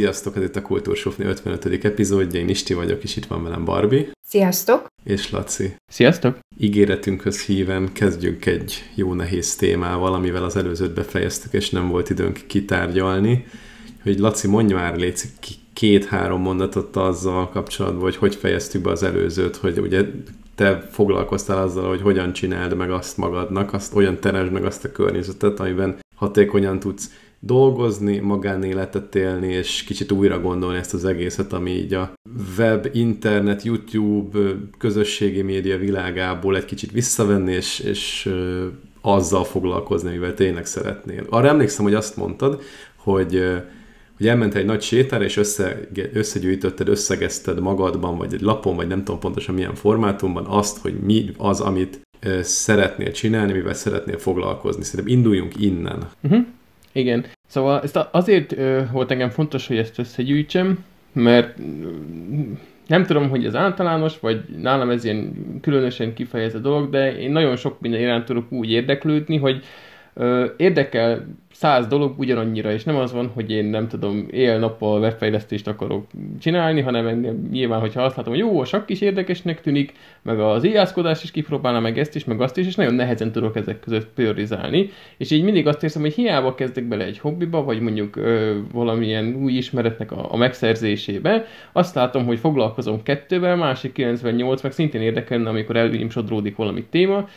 Sziasztok, ez itt a Kultúrsufni 55. epizódja, én Isti vagyok, és itt van velem Barbie. Sziasztok! És Laci. Sziasztok! Ígéretünkhöz híven kezdjünk egy jó nehéz témával, amivel az előzőt befejeztük, és nem volt időnk kitárgyalni. Hogy Laci, mondja már légy két-három mondatot azzal kapcsolatban, hogy hogy fejeztük be az előzőt, hogy ugye te foglalkoztál azzal, hogy hogyan csináld meg azt magadnak, azt olyan teresd meg azt a környezetet, amiben hatékonyan tudsz dolgozni, magánéletet élni, és kicsit újra gondolni ezt az egészet, ami így a web, internet, YouTube, közösségi média világából egy kicsit visszavenni, és, és azzal foglalkozni, mivel tényleg szeretnél. Arra emlékszem, hogy azt mondtad, hogy hogy elmentél egy nagy sétára, és össze, összegyűjtötted, összegezted magadban, vagy egy lapon, vagy nem tudom pontosan milyen formátumban azt, hogy mi az, amit szeretnél csinálni, mivel szeretnél foglalkozni. Szerintem induljunk innen. Uh-huh. Igen. Szóval ezt azért ö, volt engem fontos, hogy ezt összegyűjtsem, mert nem tudom, hogy ez általános, vagy nálam ez ilyen különösen kifejezett dolog, de én nagyon sok minden iránt tudok úgy érdeklődni, hogy érdekel száz dolog ugyanannyira, és nem az van, hogy én nem tudom, él-nappal webfejlesztést akarok csinálni, hanem engem nyilván, hogyha azt látom, hogy jó, a sakk is érdekesnek tűnik, meg az íjászkodás is kipróbálna, meg ezt is, meg azt is, és nagyon nehezen tudok ezek között priorizálni, és így mindig azt érzem, hogy hiába kezdek bele egy hobbiba, vagy mondjuk ö, valamilyen új ismeretnek a, a megszerzésébe, azt látom, hogy foglalkozom kettővel, másik 98, meg szintén érdekelne, amikor elvím sodródik valami téma,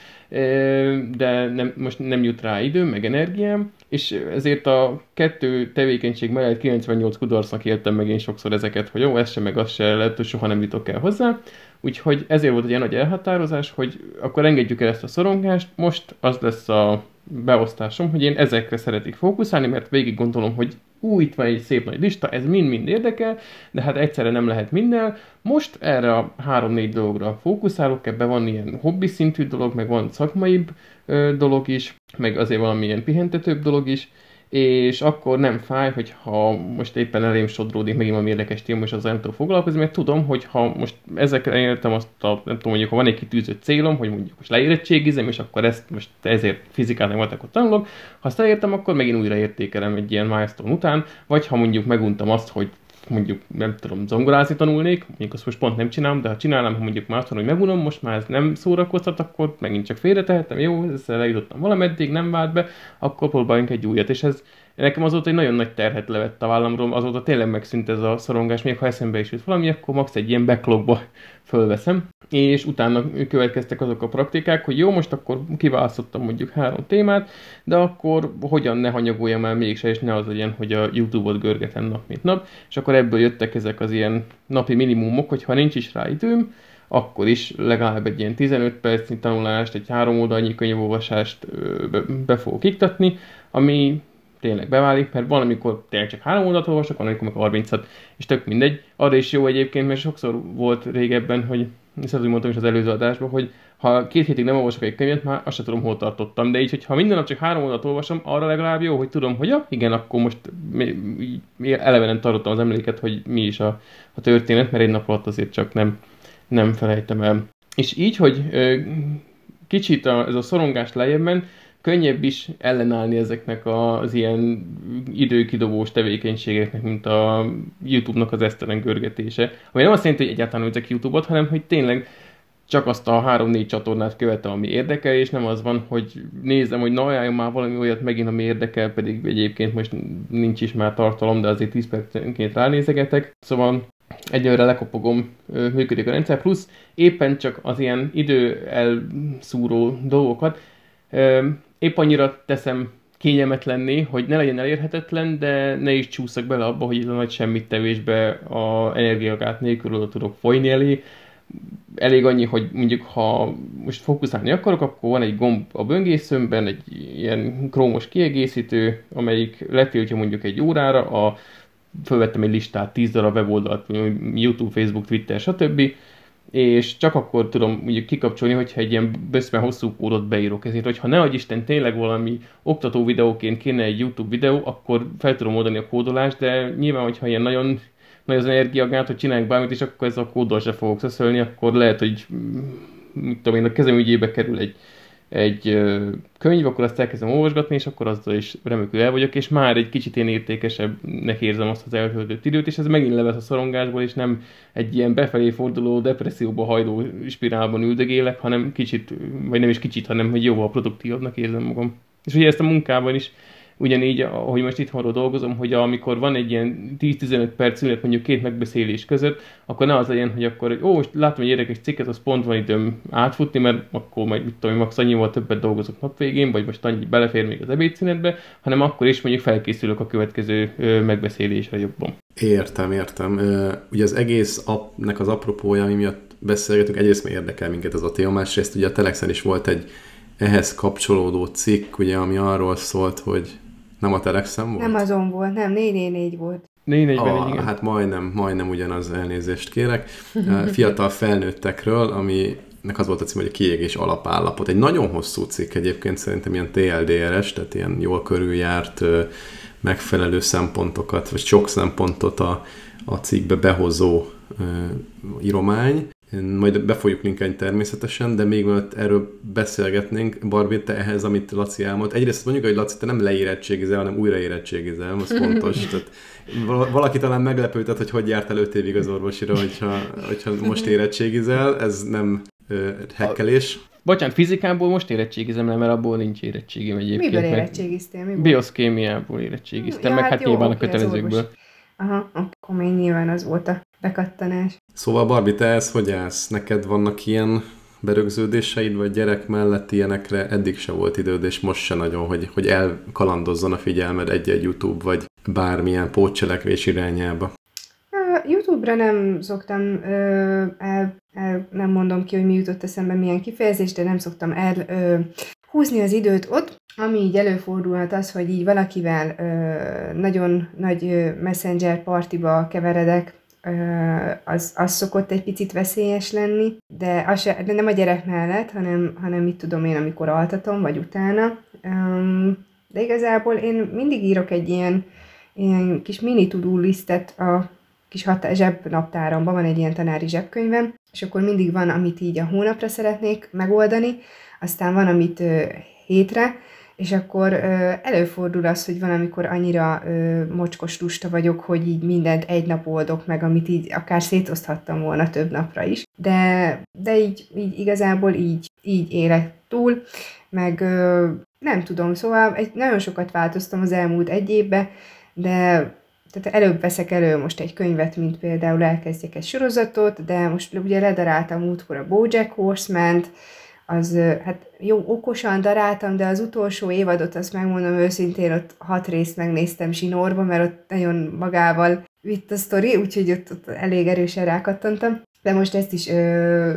de nem, most nem jut rá időm, meg energiám, és ezért a kettő tevékenység mellett 98 kudarcnak éltem meg én sokszor ezeket, hogy jó, ez sem, meg az se lehet, hogy soha nem jutok el hozzá. Úgyhogy ezért volt egy ilyen nagy elhatározás, hogy akkor engedjük el ezt a szorongást, most az lesz a beosztásom, hogy én ezekre szeretik fókuszálni, mert végig gondolom, hogy ú, itt van egy szép nagy lista, ez mind-mind érdekel, de hát egyszerre nem lehet minden. Most erre a három-négy dologra fókuszálok, ebben van ilyen hobbi szintű dolog, meg van szakmaibb ö, dolog is, meg azért valamilyen pihentetőbb dolog is, és akkor nem fáj, hogyha most éppen elém sodródik megint valami érdekes téma, és azzal nem tudok foglalkozni, mert tudom, hogy ha most ezekre értem azt a, nem tudom, mondjuk, ha van egy kitűzött célom, hogy mondjuk most leérettségizem, és akkor ezt most ezért fizikálni voltak ott tanulok, ha ezt elértem, akkor megint újra értékelem egy ilyen milestone után, vagy ha mondjuk meguntam azt, hogy mondjuk nem tudom, zongorázni tanulnék, mondjuk azt most pont nem csinálom, de ha csinálnám, ha mondjuk már azt hogy megunom, most már ez nem szórakoztat, akkor megint csak félretehetem, jó, ezzel eljutottam valameddig, nem vált be, akkor próbáljunk egy újat, és ez nekem azóta egy nagyon nagy terhet levett a vállamról, azóta tényleg megszűnt ez a szorongás, még ha eszembe is jut valami, akkor max. egy ilyen backlogba fölveszem, és utána következtek azok a praktikák, hogy jó, most akkor kiválasztottam mondjuk három témát, de akkor hogyan ne hanyagoljam el mégse, és ne az legyen, hogy a YouTube-ot görgetem nap mint nap, és akkor ebből jöttek ezek az ilyen napi minimumok, hogy ha nincs is rá időm, akkor is legalább egy ilyen 15 percnyi tanulást, egy három oldalnyi könyvolvasást be, be fogok iktatni, ami tényleg beválik, mert van, amikor tényleg csak három oldalt olvasok, van, amikor meg 30-at, és tök mindegy. Arra is jó egyébként, mert sokszor volt régebben, hogy ezt úgy mondtam is az előző adásban, hogy ha két hétig nem olvasok egy könyvet, már azt sem tudom, hol tartottam. De így, hogyha minden nap csak három oldalt olvasom, arra legalább jó, hogy tudom, hogy ja, igen, akkor most elevenen tartottam az emléket, hogy mi is a, a történet, mert egy nap alatt azért csak nem, nem felejtem el. És így, hogy ö, kicsit a, ez a szorongás lejjebb könnyebb is ellenállni ezeknek az ilyen időkidobós tevékenységeknek, mint a YouTube-nak az esztelen görgetése. Ami nem azt jelenti, hogy egyáltalán nézek YouTube-ot, hanem hogy tényleg csak azt a három-négy csatornát követem, ami érdekel, és nem az van, hogy nézem, hogy na ajánljon már valami olyat megint, ami érdekel, pedig egyébként most nincs is már tartalom, de azért 10 percenként ránézegetek. Szóval egyelőre lekopogom, működik a rendszer, plusz éppen csak az ilyen idő elszúró dolgokat épp annyira teszem kényelmetlenné, hogy ne legyen elérhetetlen, de ne is csúszak bele abba, hogy a nagy semmit tevésbe a energiagát nélkül oda tudok folyni elé. Elég annyi, hogy mondjuk ha most fókuszálni akarok, akkor van egy gomb a böngészőmben, egy ilyen krómos kiegészítő, amelyik letiltja mondjuk egy órára, a, fölvettem egy listát, 10 darab weboldalt, YouTube, Facebook, Twitter, stb és csak akkor tudom mondjuk kikapcsolni, hogyha egy ilyen böszme hosszú kódot beírok. Ezért, hogyha ne Isten tényleg valami oktató videóként kéne egy YouTube videó, akkor fel tudom oldani a kódolást, de nyilván, hogyha ilyen nagyon nagy az energiagát, hogy csinálják bármit, és akkor ez a kóddal se fogok szeszölni, akkor lehet, hogy mm, mit tudom én, a kezem ügyébe kerül egy, egy könyv, akkor azt elkezdem olvasgatni, és akkor azzal is remekül el vagyok, és már egy kicsit én értékesebbnek érzem azt az eltöltött időt, és ez megint levesz a szorongásból, és nem egy ilyen befelé forduló, depresszióba hajdó spirálban üldögélek, hanem kicsit, vagy nem is kicsit, hanem hogy jóval produktívabbnak érzem magam. És ugye ezt a munkában is ugyanígy, ahogy most itthonról dolgozom, hogy amikor van egy ilyen 10-15 perc szünet mondjuk két megbeszélés között, akkor ne az legyen, hogy akkor, hogy ó, most látom egy érdekes cikket, az pont van időm átfutni, mert akkor majd, mit tudom, max annyival többet dolgozok nap végén, vagy most annyi belefér még az ebédszünetbe, hanem akkor is mondjuk felkészülök a következő megbeszélésre jobban. Értem, értem. Ugye az egész appnek az apropója, ami miatt beszélgetünk, egyrészt mert érdekel minket az a téma, másrészt ugye a Telexen is volt egy ehhez kapcsolódó cikk, ugye, ami arról szólt, hogy nem a Telexem volt? Nem azon volt, nem, 444 volt. 444, ah, igen. Hát majdnem, majdnem ugyanaz elnézést kérek. Fiatal felnőttekről, ami nek az volt a cím, hogy a kiégés alapállapot. Egy nagyon hosszú cikk egyébként, szerintem ilyen TLDRS, tehát ilyen jól körüljárt megfelelő szempontokat, vagy sok szempontot a, a cikkbe behozó íromány, majd be fogjuk linkelni természetesen, de még mielőtt erről beszélgetnénk, Barbie, te ehhez, amit Laci elmond. Egyrészt mondjuk, hogy Laci, te nem leérettségizel, hanem újraérettségizel, az fontos. Tehát valaki talán meglepődött, hogy hogy járt el 5 évig az orvosira, hogyha, hogyha most érettségizel, ez nem ö, hekkelés. Bocsánat, fizikából most érettségizem, mert abból nincs érettségim egyébként. Miből érettségiztél? Miből? Bioszkémiából érettségiztem, ja, meg hát, hát jó, nyilván a kötelezőkből. Aha, akkor még nyilván az volt a bekattanás. Szóval Barbie, te ezt hogy állsz? Neked vannak ilyen berögződéseid, vagy gyerek mellett ilyenekre eddig se volt időd, és most se nagyon, hogy, hogy elkalandozzon a figyelmed egy-egy YouTube, vagy bármilyen pótcselekvés irányába? YouTube-ra nem szoktam, el, el, nem mondom ki, hogy mi jutott eszembe, milyen kifejezés, de nem szoktam el húzni az időt ott. Ami így előfordulhat az, hogy így valakivel ö, nagyon nagy messenger partiba keveredek, az, az szokott egy picit veszélyes lenni, de, az se, de nem a gyerek mellett, hanem, hanem mit tudom én, amikor altatom, vagy utána. De igazából én mindig írok egy ilyen, ilyen kis mini to lisztet a kis hat- zsebnaptáromban, van egy ilyen tanári zsebkönyvem, és akkor mindig van, amit így a hónapra szeretnék megoldani, aztán van, amit hétre, és akkor előfordul az, hogy van, amikor annyira mocskos lusta vagyok, hogy így mindent egy nap oldok meg, amit így akár szétoszthattam volna több napra is. De, de így, így igazából így, így élek túl, meg nem tudom, szóval egy, nagyon sokat változtam az elmúlt egy évben, de tehát előbb veszek elő most egy könyvet, mint például elkezdjek egy sorozatot, de most ugye ledaráltam múltkor a Bojack Horseman-t, az hát jó, okosan daráltam, de az utolsó évadot, azt megmondom őszintén, ott hat részt megnéztem zsinórba, mert ott nagyon magával vitt a sztori, úgyhogy ott, ott elég erősen rákattantam. De most ezt is ö,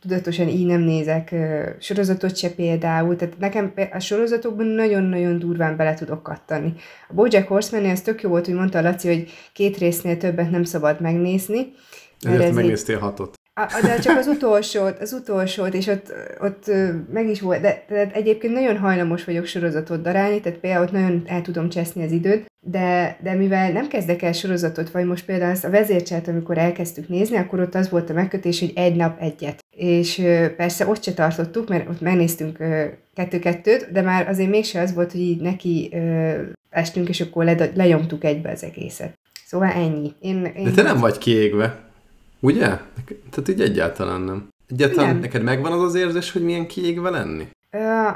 tudatosan így nem nézek ö, sorozatot se például, tehát nekem a sorozatokban nagyon-nagyon durván bele tudok kattani. A Bojack horseman ez tök jó volt, hogy mondta a Laci, hogy két résznél többet nem szabad megnézni. Ezért megnéztél hatot. A, de csak az utolsót, az utolsót, és ott, ott meg is volt, de, de egyébként nagyon hajlamos vagyok sorozatot darálni, tehát például ott nagyon el tudom cseszni az időt, de, de mivel nem kezdek el sorozatot, vagy most például ezt a vezércselt, amikor elkezdtük nézni, akkor ott az volt a megkötés, hogy egy nap egyet. És persze ott se tartottuk, mert ott megnéztünk kettő-kettőt, de már azért mégse az volt, hogy így neki estünk, és akkor le, lenyomtuk egybe az egészet. Szóval ennyi. Én, én de te nem vagy kiégve. Ugye? Tehát így egyáltalán nem. Egyáltalán Igen. neked megvan az az érzés, hogy milyen kiégve lenni?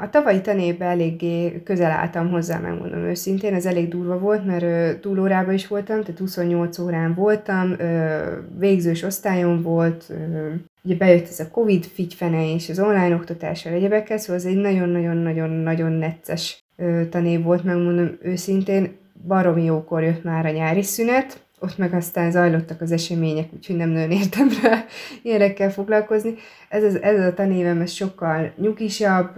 A tavalyi tanévben eléggé közel álltam hozzá, megmondom őszintén, ez elég durva volt, mert túlórában is voltam, tehát 28 órán voltam, végzős osztályon volt, ugye bejött ez a Covid figyfene és az online oktatással egyebekkel, szóval ez egy nagyon-nagyon-nagyon-nagyon necces tanév volt, megmondom őszintén, baromi jókor jött már a nyári szünet, ott meg aztán zajlottak az események, úgyhogy nem nagyon értem rá ilyenekkel foglalkozni. Ez, az, ez a tanévem ez sokkal nyugisabb,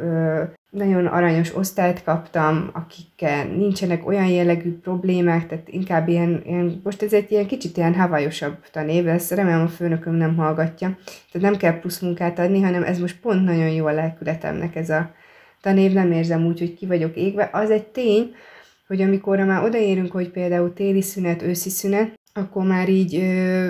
nagyon aranyos osztályt kaptam, akikkel nincsenek olyan jellegű problémák, tehát inkább ilyen, ilyen most ez egy ilyen kicsit ilyen havajosabb tanév, ezt remélem a főnököm nem hallgatja, tehát nem kell plusz munkát adni, hanem ez most pont nagyon jó a lelkületemnek ez a tanév, nem érzem úgy, hogy ki vagyok égve. Az egy tény, hogy amikor már odaérünk, hogy például téli szünet, őszi szünet, akkor már így ö,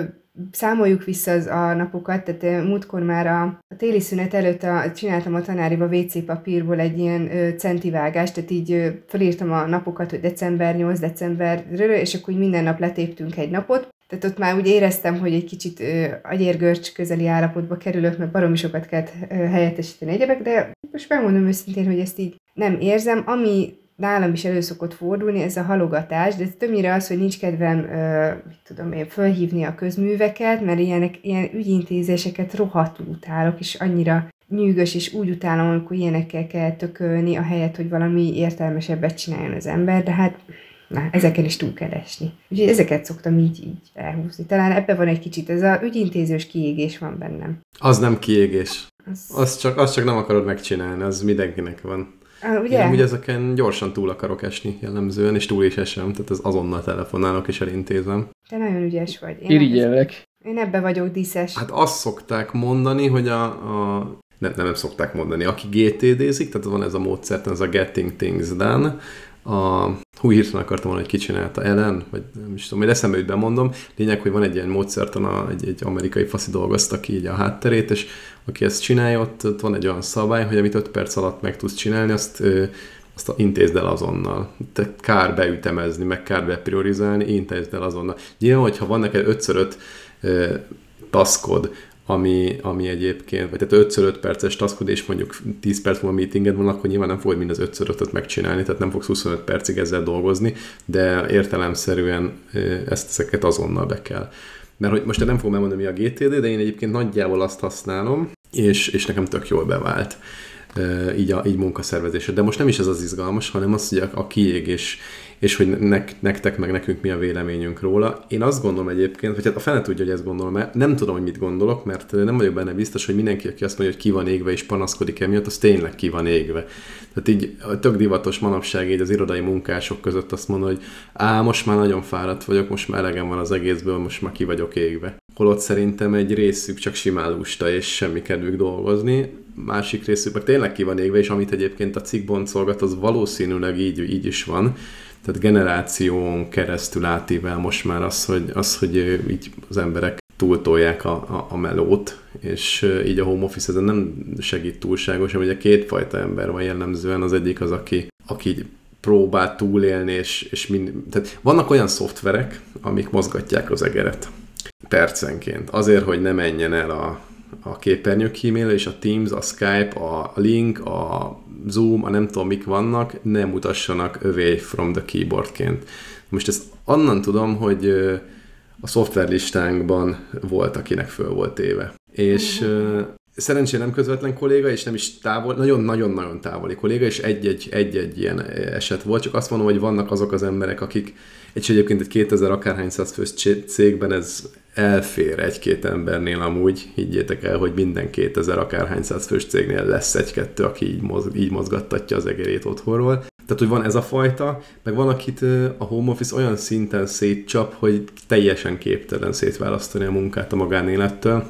számoljuk vissza az a napokat, tehát múltkor már a, a téli szünet előtt a, csináltam a tanáriba WC papírból egy ilyen ö, centivágást, tehát így ö, felírtam a napokat, hogy december 8, december, és akkor így minden nap letéptünk egy napot, tehát ott már úgy éreztem, hogy egy kicsit ö, agyérgörcs közeli állapotba kerülök, mert baromi sokat kellett ö, helyettesíteni egyebek, de most megmondom őszintén, hogy ezt így nem érzem. Ami nálam is elő szokott fordulni, ez a halogatás, de ez többnyire az, hogy nincs kedvem, ö, mit tudom én, fölhívni a közműveket, mert ilyenek, ilyen ügyintézéseket rohadtul utálok, és annyira nyűgös, és úgy utálom, amikor ilyenekkel kell tökölni, a helyet, hogy valami értelmesebbet csináljon az ember, de hát na, ezeken is túl kell esni. Úgyhogy ezeket szoktam így, így elhúzni. Talán ebben van egy kicsit, ez a ügyintézős kiégés van bennem. Az nem kiégés. Az, Az csak, azt csak nem akarod megcsinálni, az mindenkinek van. Ah, Ugye? Én ugye ezeken gyorsan túl akarok esni jellemzően, és túl is esem, tehát az azonnal telefonálok és elintézem. Te nagyon ügyes vagy. Én, Irigyellek. én ebbe vagyok diszes. Hát azt szokták mondani, hogy a, a nem, nem, nem szokták mondani, aki GTD-zik, tehát van ez a módszert, ez a Getting Things Done, a, hú, hirtelen akartam volna, hogy kicsinálta Ellen, vagy nem is tudom, majd eszembe jut bemondom. Lényeg, hogy van egy ilyen módszertan, egy, egy amerikai faszi dolgozta ki így a hátterét, és aki ezt csinálja, ott, ott van egy olyan szabály, hogy amit 5 perc alatt meg tudsz csinálni, azt, azt intézd el azonnal. Te kár beütemezni, meg kár bepriorizálni, intézd el azonnal. Nyilván, hogyha van neked 5x5 ö, taskod, ami, ami egyébként, vagy tehát 5x5 perces taskod, és mondjuk 10 perc múlva meetinged van, akkor nyilván nem fogod mind az 5x5-öt megcsinálni, tehát nem fogsz 25 percig ezzel dolgozni, de értelemszerűen ezt ezeket azonnal be kell. Mert hogy most nem fogom elmondani, mi a GTD, de én egyébként nagyjából azt használom, és, és nekem tök jól bevált így, a, így munkaszervezésre. De most nem is ez az izgalmas, hanem az, hogy a, a kiégés, és hogy nek, nektek meg nekünk mi a véleményünk róla. Én azt gondolom egyébként, vagy hát a fene tudja, hogy ezt gondolom, mert nem tudom, hogy mit gondolok, mert nem vagyok benne biztos, hogy mindenki, aki azt mondja, hogy ki van égve és panaszkodik emiatt, az tényleg ki van égve. Tehát így tök divatos manapság így az irodai munkások között azt mondja, hogy á, most már nagyon fáradt vagyok, most már elegem van az egészből, most már ki vagyok égve. Holott szerintem egy részük csak simán és semmi kedvük dolgozni, másik részük meg tényleg ki van égve, és amit egyébként a cikk boncolgat, az valószínűleg így, így is van. Tehát generáción keresztül átível most már az, hogy, az, hogy így az emberek túltolják a, a, a melót, és így a home office ezen nem segít túlságosan, ugye kétfajta ember van jellemzően, az egyik az, aki, aki próbál túlélni, és, és mind, tehát vannak olyan szoftverek, amik mozgatják az egeret percenként, azért, hogy ne menjen el a, a képernyő kíméle, és a Teams, a Skype, a Link, a Zoom, a nem tudom mik vannak, ne mutassanak away from the keyboardként. Most ezt onnan tudom, hogy a szoftverlistánkban volt, akinek föl volt éve. És szerencsére nem közvetlen kolléga, és nem is távol, nagyon-nagyon-nagyon távoli kolléga, és egy-egy, egy-egy ilyen eset volt, csak azt mondom, hogy vannak azok az emberek, akik, és egyébként egy 2000 akárhány száz fős cégben ez elfér egy-két embernél amúgy, higgyétek el, hogy minden 2000 akárhány száz fős cégnél lesz egy-kettő, aki így, mozg, így mozgattatja az egerét otthonról. Tehát, hogy van ez a fajta, meg van, akit a home office olyan szinten szétcsap, hogy teljesen képtelen szétválasztani a munkát a magánélettől.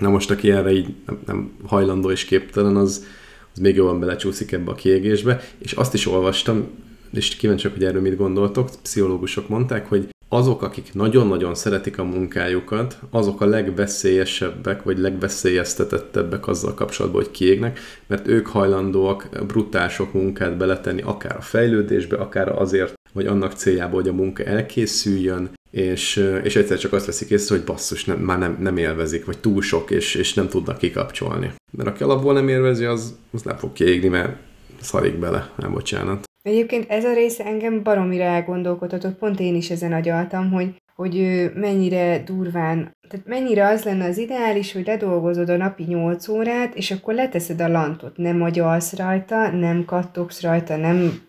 Na most, aki erre így nem, nem hajlandó és képtelen, az, az még jobban belecsúszik ebbe a kiégésbe, és azt is olvastam, és kíváncsiak, hogy erről mit gondoltok, pszichológusok mondták, hogy azok, akik nagyon-nagyon szeretik a munkájukat, azok a legveszélyesebbek, vagy legveszélyeztetettebbek azzal kapcsolatban, hogy kiégnek, mert ők hajlandóak brutál sok munkát beletenni, akár a fejlődésbe, akár azért, vagy annak céljából, hogy a munka elkészüljön, és, és egyszer csak azt veszik észre, hogy basszus, nem, már nem, nem élvezik, vagy túl sok, és, és nem tudnak kikapcsolni. Mert aki alapból nem élvezi, az, az nem fog kiégni, mert szarik bele, nem bocsánat. Egyébként ez a része engem baromira elgondolkodhatott, pont én is ezen agyaltam, hogy, hogy mennyire durván, tehát mennyire az lenne az ideális, hogy ledolgozod a napi 8 órát, és akkor leteszed a lantot, nem agyalsz rajta, nem kattogsz rajta, nem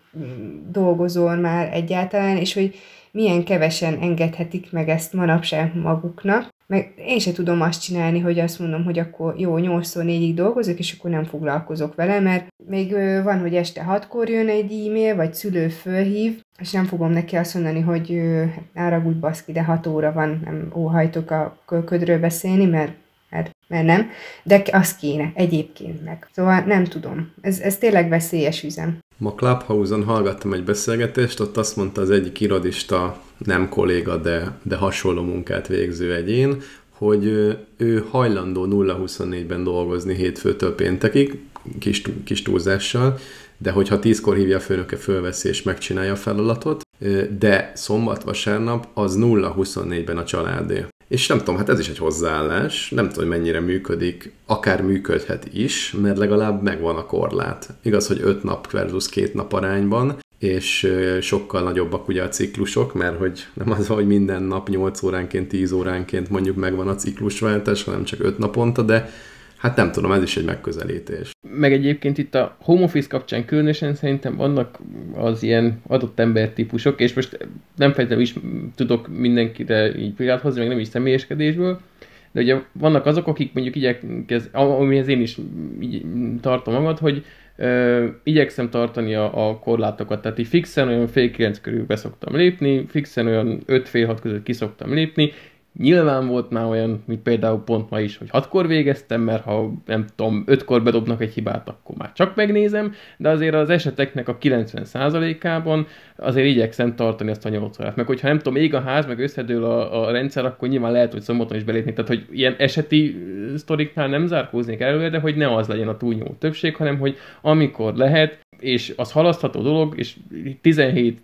dolgozol már egyáltalán, és hogy milyen kevesen engedhetik meg ezt manapság maguknak. Meg én se tudom azt csinálni, hogy azt mondom, hogy akkor jó, 8-tól 4-ig dolgozok, és akkor nem foglalkozok vele, mert még van, hogy este 6-kor jön egy e-mail, vagy szülő fölhív, és nem fogom neki azt mondani, hogy hát áragudj baszki, de 6 óra van, nem óhajtok a kölködről beszélni, mert mert, mert nem, de az kéne egyébként meg. Szóval nem tudom. Ez, ez tényleg veszélyes üzem. Ma Clubhouse-on hallgattam egy beszélgetést, ott azt mondta az egyik irodista, nem kolléga, de, de hasonló munkát végző egyén, hogy ő hajlandó 0-24-ben dolgozni hétfőtől péntekig, kis, kis túlzással, de hogyha tízkor hívja a főnöke, fölveszi és megcsinálja a feladatot, de szombat-vasárnap az 0-24-ben a családé. És nem tudom, hát ez is egy hozzáállás, nem tudom, hogy mennyire működik, akár működhet is, mert legalább megvan a korlát. Igaz, hogy 5 nap versus 2 nap arányban, és sokkal nagyobbak ugye a ciklusok, mert hogy nem az, hogy minden nap 8 óránként, 10 óránként mondjuk megvan a ciklusváltás, hanem csak 5 naponta, de Hát nem tudom, ez is egy megközelítés. Meg egyébként itt a home office kapcsán különösen szerintem vannak az ilyen adott embertípusok, és most nem feltétlenül is tudok mindenkire így példát hozni, meg nem is személyeskedésből, de ugye vannak azok, akik mondjuk igyekez, amihez én is így tartom magad, hogy ö, igyekszem tartani a, a korlátokat, tehát így fixen olyan fél kilenc körül beszoktam lépni, fixen olyan öt fél hat között kiszoktam lépni, Nyilván volt már olyan, mint például pont ma is, hogy hatkor végeztem, mert ha nem tudom, ötkor bedobnak egy hibát, akkor már csak megnézem, de azért az eseteknek a 90%-ában azért igyekszem tartani azt a 8 órát. Meg hogyha nem tudom, ég a ház, meg összedől a, a rendszer, akkor nyilván lehet, hogy szombaton is belépni. Tehát, hogy ilyen eseti sztoriknál nem zárkóznék előre, de hogy ne az legyen a túlnyomó többség, hanem hogy amikor lehet, és az halasztható dolog, és 17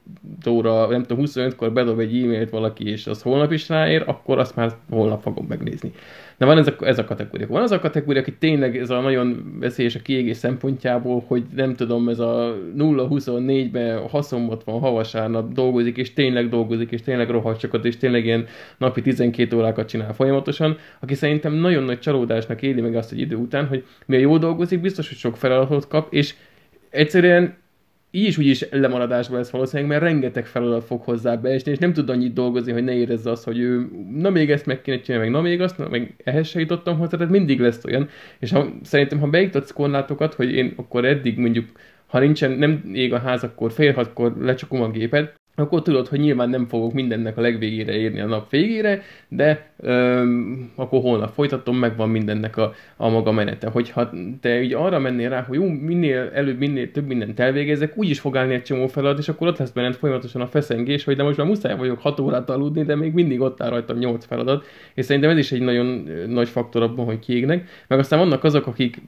óra, nem tudom, 25-kor bedob egy e-mailt valaki, és az holnap is ráér, akkor azt már holnap fogom megnézni. De van ez a, ez a kategória. Van az a kategória, aki tényleg ez a nagyon veszélyes a kiégés szempontjából, hogy nem tudom, ez a 0-24-ben haszonbot van, havasárnap dolgozik, és tényleg dolgozik, és tényleg rohadt és tényleg ilyen napi 12 órákat csinál folyamatosan, aki szerintem nagyon nagy csalódásnak éli meg azt egy idő után, hogy mi a jó dolgozik, biztos, hogy sok feladatot kap, és egyszerűen így is úgy is lemaradásba lesz valószínűleg, mert rengeteg feladat fog hozzá beesni, és nem tud annyit dolgozni, hogy ne érezze azt, hogy ő na még ezt meg kéne csinálni, meg na még azt, na, meg ehhez se jutottam hozzá, tehát mindig lesz olyan. És ha, szerintem, ha beiktatsz korlátokat, hogy én akkor eddig mondjuk, ha nincsen, nem ég a ház, akkor fél hatkor lecsukom a gépet, akkor tudod, hogy nyilván nem fogok mindennek a legvégére érni a nap végére, de öm, akkor holnap folytatom, megvan mindennek a, a maga menete. Hogyha te így arra mennél rá, hogy jó, minél előbb, minél több mindent elvégezek, úgy is fog állni egy csomó feladat, és akkor ott lesz benned folyamatosan a feszengés, hogy de most már muszáj vagyok 6 órát aludni, de még mindig ott áll rajtam 8 feladat, és szerintem ez is egy nagyon nagy faktor abban, hogy kiégnek. Meg aztán vannak azok, akik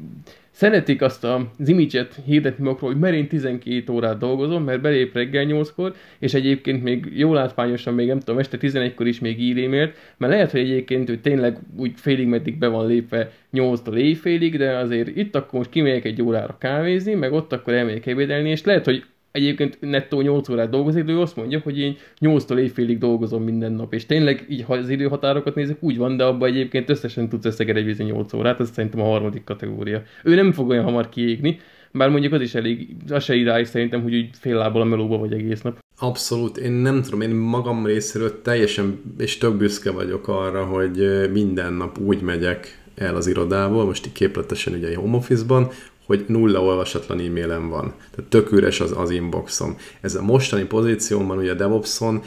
szeretik azt az image-et hirdetni magukról, hogy merén 12 órát dolgozom, mert belép reggel 8-kor, és egyébként még jól látványosan, még nem tudom, este 11-kor is még ír e-mailt, mert lehet, hogy egyébként ő tényleg úgy félig meddig be van lépve 8-tól éjfélig, de azért itt akkor most kimegyek egy órára kávézni, meg ott akkor elmegyek ebédelni, és lehet, hogy egyébként nettó 8 órát dolgozik, de ő azt mondja, hogy én 8-tól éjfélig dolgozom minden nap, és tényleg így, ha az időhatárokat nézek, úgy van, de abban egyébként összesen tudsz összegerebézni 8 órát, ez szerintem a harmadik kategória. Ő nem fog olyan hamar kiégni, bár mondjuk az is elég, az se irány szerintem, hogy úgy fél lábbal a melóba vagy egész nap. Abszolút, én nem tudom, én magam részéről teljesen és tök büszke vagyok arra, hogy minden nap úgy megyek el az irodából, most így képletesen ugye home office-ban, hogy nulla olvasatlan e-mailem van. Tehát tök üres az, az inboxom. Ez a mostani pozíciómban, ugye a DevOps-on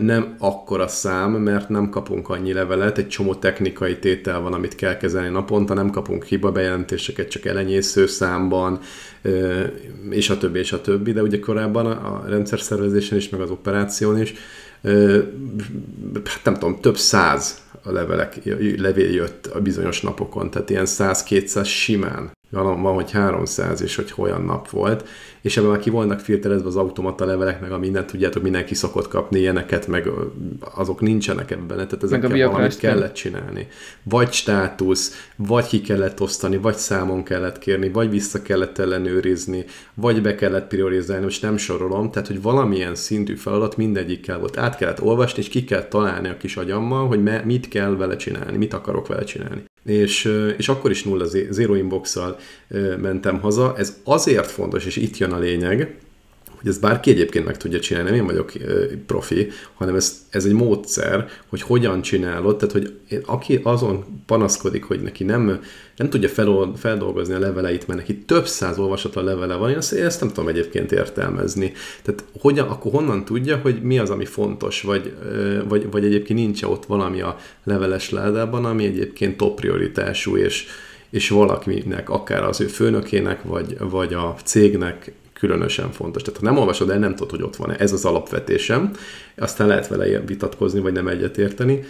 nem akkora szám, mert nem kapunk annyi levelet, egy csomó technikai tétel van, amit kell kezelni naponta, nem kapunk hiba bejelentéseket csak elenyésző számban, és a többi, és a többi, de ugye korábban a rendszer szervezésen is, meg az operáción is, hát nem tudom, több száz a levelek, levél jött a bizonyos napokon, tehát ilyen 100-200 simán van, van, hogy 300 és hogy olyan nap volt, és ebben már ki volnak filterezve az automata levelek, meg a mindent, tudjátok, mindenki szokott kapni ilyeneket, meg azok nincsenek ebben, tehát ezekkel valamit kellett csinálni. Vagy státusz, vagy ki kellett osztani, vagy számon kellett kérni, vagy vissza kellett ellenőrizni, vagy be kellett priorizálni, most nem sorolom, tehát hogy valamilyen szintű feladat mindegyikkel volt. Át kellett olvasni, és ki kell találni a kis agyammal, hogy me, mit kell vele csinálni, mit akarok vele csinálni és, és akkor is nulla zero inbox mentem haza. Ez azért fontos, és itt jön a lényeg, hogy ezt bárki egyébként meg tudja csinálni, nem én vagyok profi, hanem ez, ez egy módszer, hogy hogyan csinálod, tehát hogy aki azon panaszkodik, hogy neki nem, nem tudja fel, feldolgozni a leveleit, mert neki több száz olvasatlan levele van, én ezt, ezt nem tudom egyébként értelmezni. Tehát hogyan, akkor honnan tudja, hogy mi az, ami fontos, vagy, vagy, vagy egyébként nincs ott valami a leveles ládában, ami egyébként top prioritású, és, és valakinek, akár az ő főnökének, vagy, vagy a cégnek különösen fontos. Tehát ha nem olvasod el, nem tudod, hogy ott van-e. Ez az alapvetésem. Aztán lehet vele vitatkozni, vagy nem egyetérteni.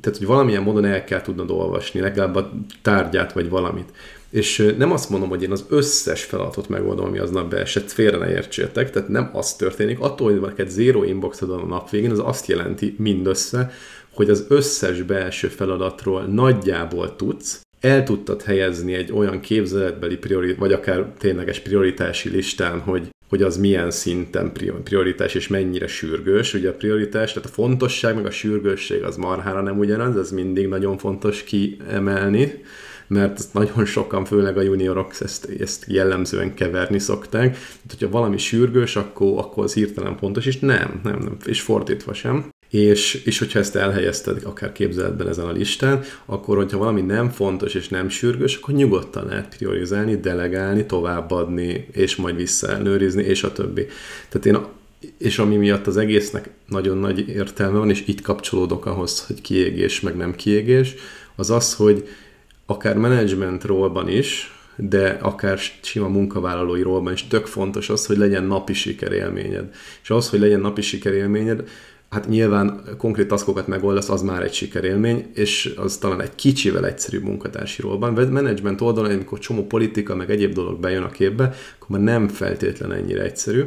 Tehát, hogy valamilyen módon el kell tudnod olvasni, legalább a tárgyát, vagy valamit. És nem azt mondom, hogy én az összes feladatot megoldom, ami aznap beesett, félre ne értsétek, tehát nem az történik. Attól, hogy neked zero inboxod a nap végén, az azt jelenti mindössze, hogy az összes belső feladatról nagyjából tudsz, el tudtad helyezni egy olyan képzeletbeli prioritás, vagy akár tényleges prioritási listán, hogy, hogy az milyen szinten prioritás és mennyire sürgős. Ugye a prioritás, tehát a fontosság meg a sürgősség az marhára nem ugyanaz, ez mindig nagyon fontos kiemelni mert nagyon sokan, főleg a juniorok ezt, ezt jellemzően keverni szokták. Tehát, hogyha valami sürgős, akkor, akkor az hirtelen pontos, és nem, nem, nem, és fordítva sem. És, és hogyha ezt elhelyezted akár képzeletben ezen a listán, akkor hogyha valami nem fontos és nem sürgős, akkor nyugodtan lehet priorizálni, delegálni, továbbadni, és majd visszaelnőrizni, és a többi. Tehát én és ami miatt az egésznek nagyon nagy értelme van, és itt kapcsolódok ahhoz, hogy kiégés, meg nem kiégés, az az, hogy akár menedzsment rólban is, de akár sima munkavállalói rólban is tök fontos az, hogy legyen napi sikerélményed. És az, hogy legyen napi sikerélményed, hát nyilván konkrét taszkokat megoldasz, az már egy sikerélmény, és az talán egy kicsivel egyszerűbb munkatársi rólban. Menedzsment oldalon, amikor csomó politika, meg egyéb dolog bejön a képbe, akkor már nem feltétlen ennyire egyszerű.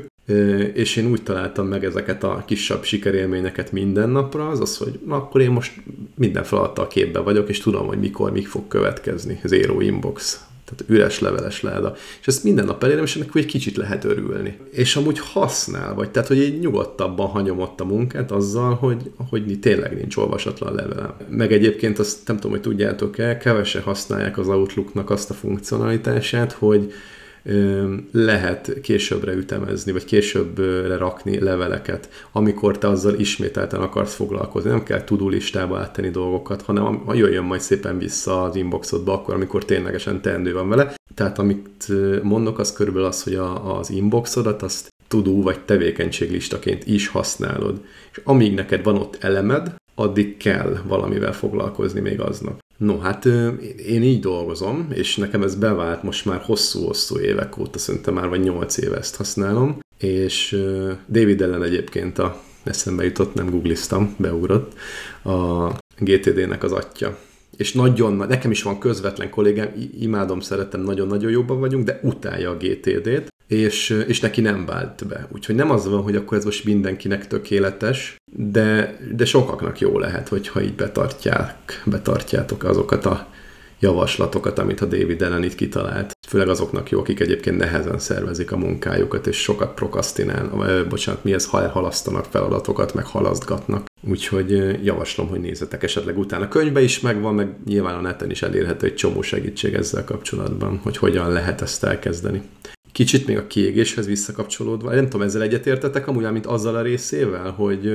És én úgy találtam meg ezeket a kisebb sikerélményeket minden napra, az az, hogy na, akkor én most minden feladattal képbe vagyok, és tudom, hogy mikor, mik fog következni. Zero inbox, tehát üres leveles láda. És ezt minden nap elérem, és ennek egy kicsit lehet örülni. És amúgy használ, vagy tehát, hogy egy nyugodtabban hanyom ott a munkát azzal, hogy, hogy tényleg nincs olvasatlan levelem. Meg egyébként azt nem tudom, hogy tudjátok-e, kevesen használják az Outlooknak azt a funkcionalitását, hogy lehet későbbre ütemezni, vagy későbbre rakni leveleket, amikor te azzal ismételten akarsz foglalkozni. Nem kell tudó listába áttenni dolgokat, hanem ha jöjjön majd szépen vissza az inboxodba, akkor, amikor ténylegesen teendő van vele. Tehát amit mondok, az körülbelül az, hogy a, az inboxodat azt tudó vagy tevékenységlistaként is használod. És amíg neked van ott elemed, addig kell valamivel foglalkozni még aznap. No, hát én így dolgozom, és nekem ez bevált most már hosszú-hosszú évek óta, szerintem már vagy 8 éve ezt használom, és David ellen egyébként a eszembe jutott, nem googliztam, beugrott, a GTD-nek az atya. És nagyon, nekem is van közvetlen kollégám, imádom, szeretem, nagyon-nagyon jobban vagyunk, de utálja a GTD-t, és, és neki nem vált be. Úgyhogy nem az van, hogy akkor ez most mindenkinek tökéletes, de, de sokaknak jó lehet, hogyha így betartják, betartjátok azokat a javaslatokat, amit a David ellen itt kitalált. Főleg azoknak jó, akik egyébként nehezen szervezik a munkájukat, és sokat prokrastinál, bocsánat, mi ez, ha elhalasztanak feladatokat, meg halasztgatnak. Úgyhogy javaslom, hogy nézzetek esetleg utána. A is megvan, meg nyilván a neten is elérhető egy csomó segítség ezzel kapcsolatban, hogy hogyan lehet ezt elkezdeni. Kicsit még a kiégéshez visszakapcsolódva, nem tudom, ezzel egyetértetek amúgy, mint azzal a részével, hogy,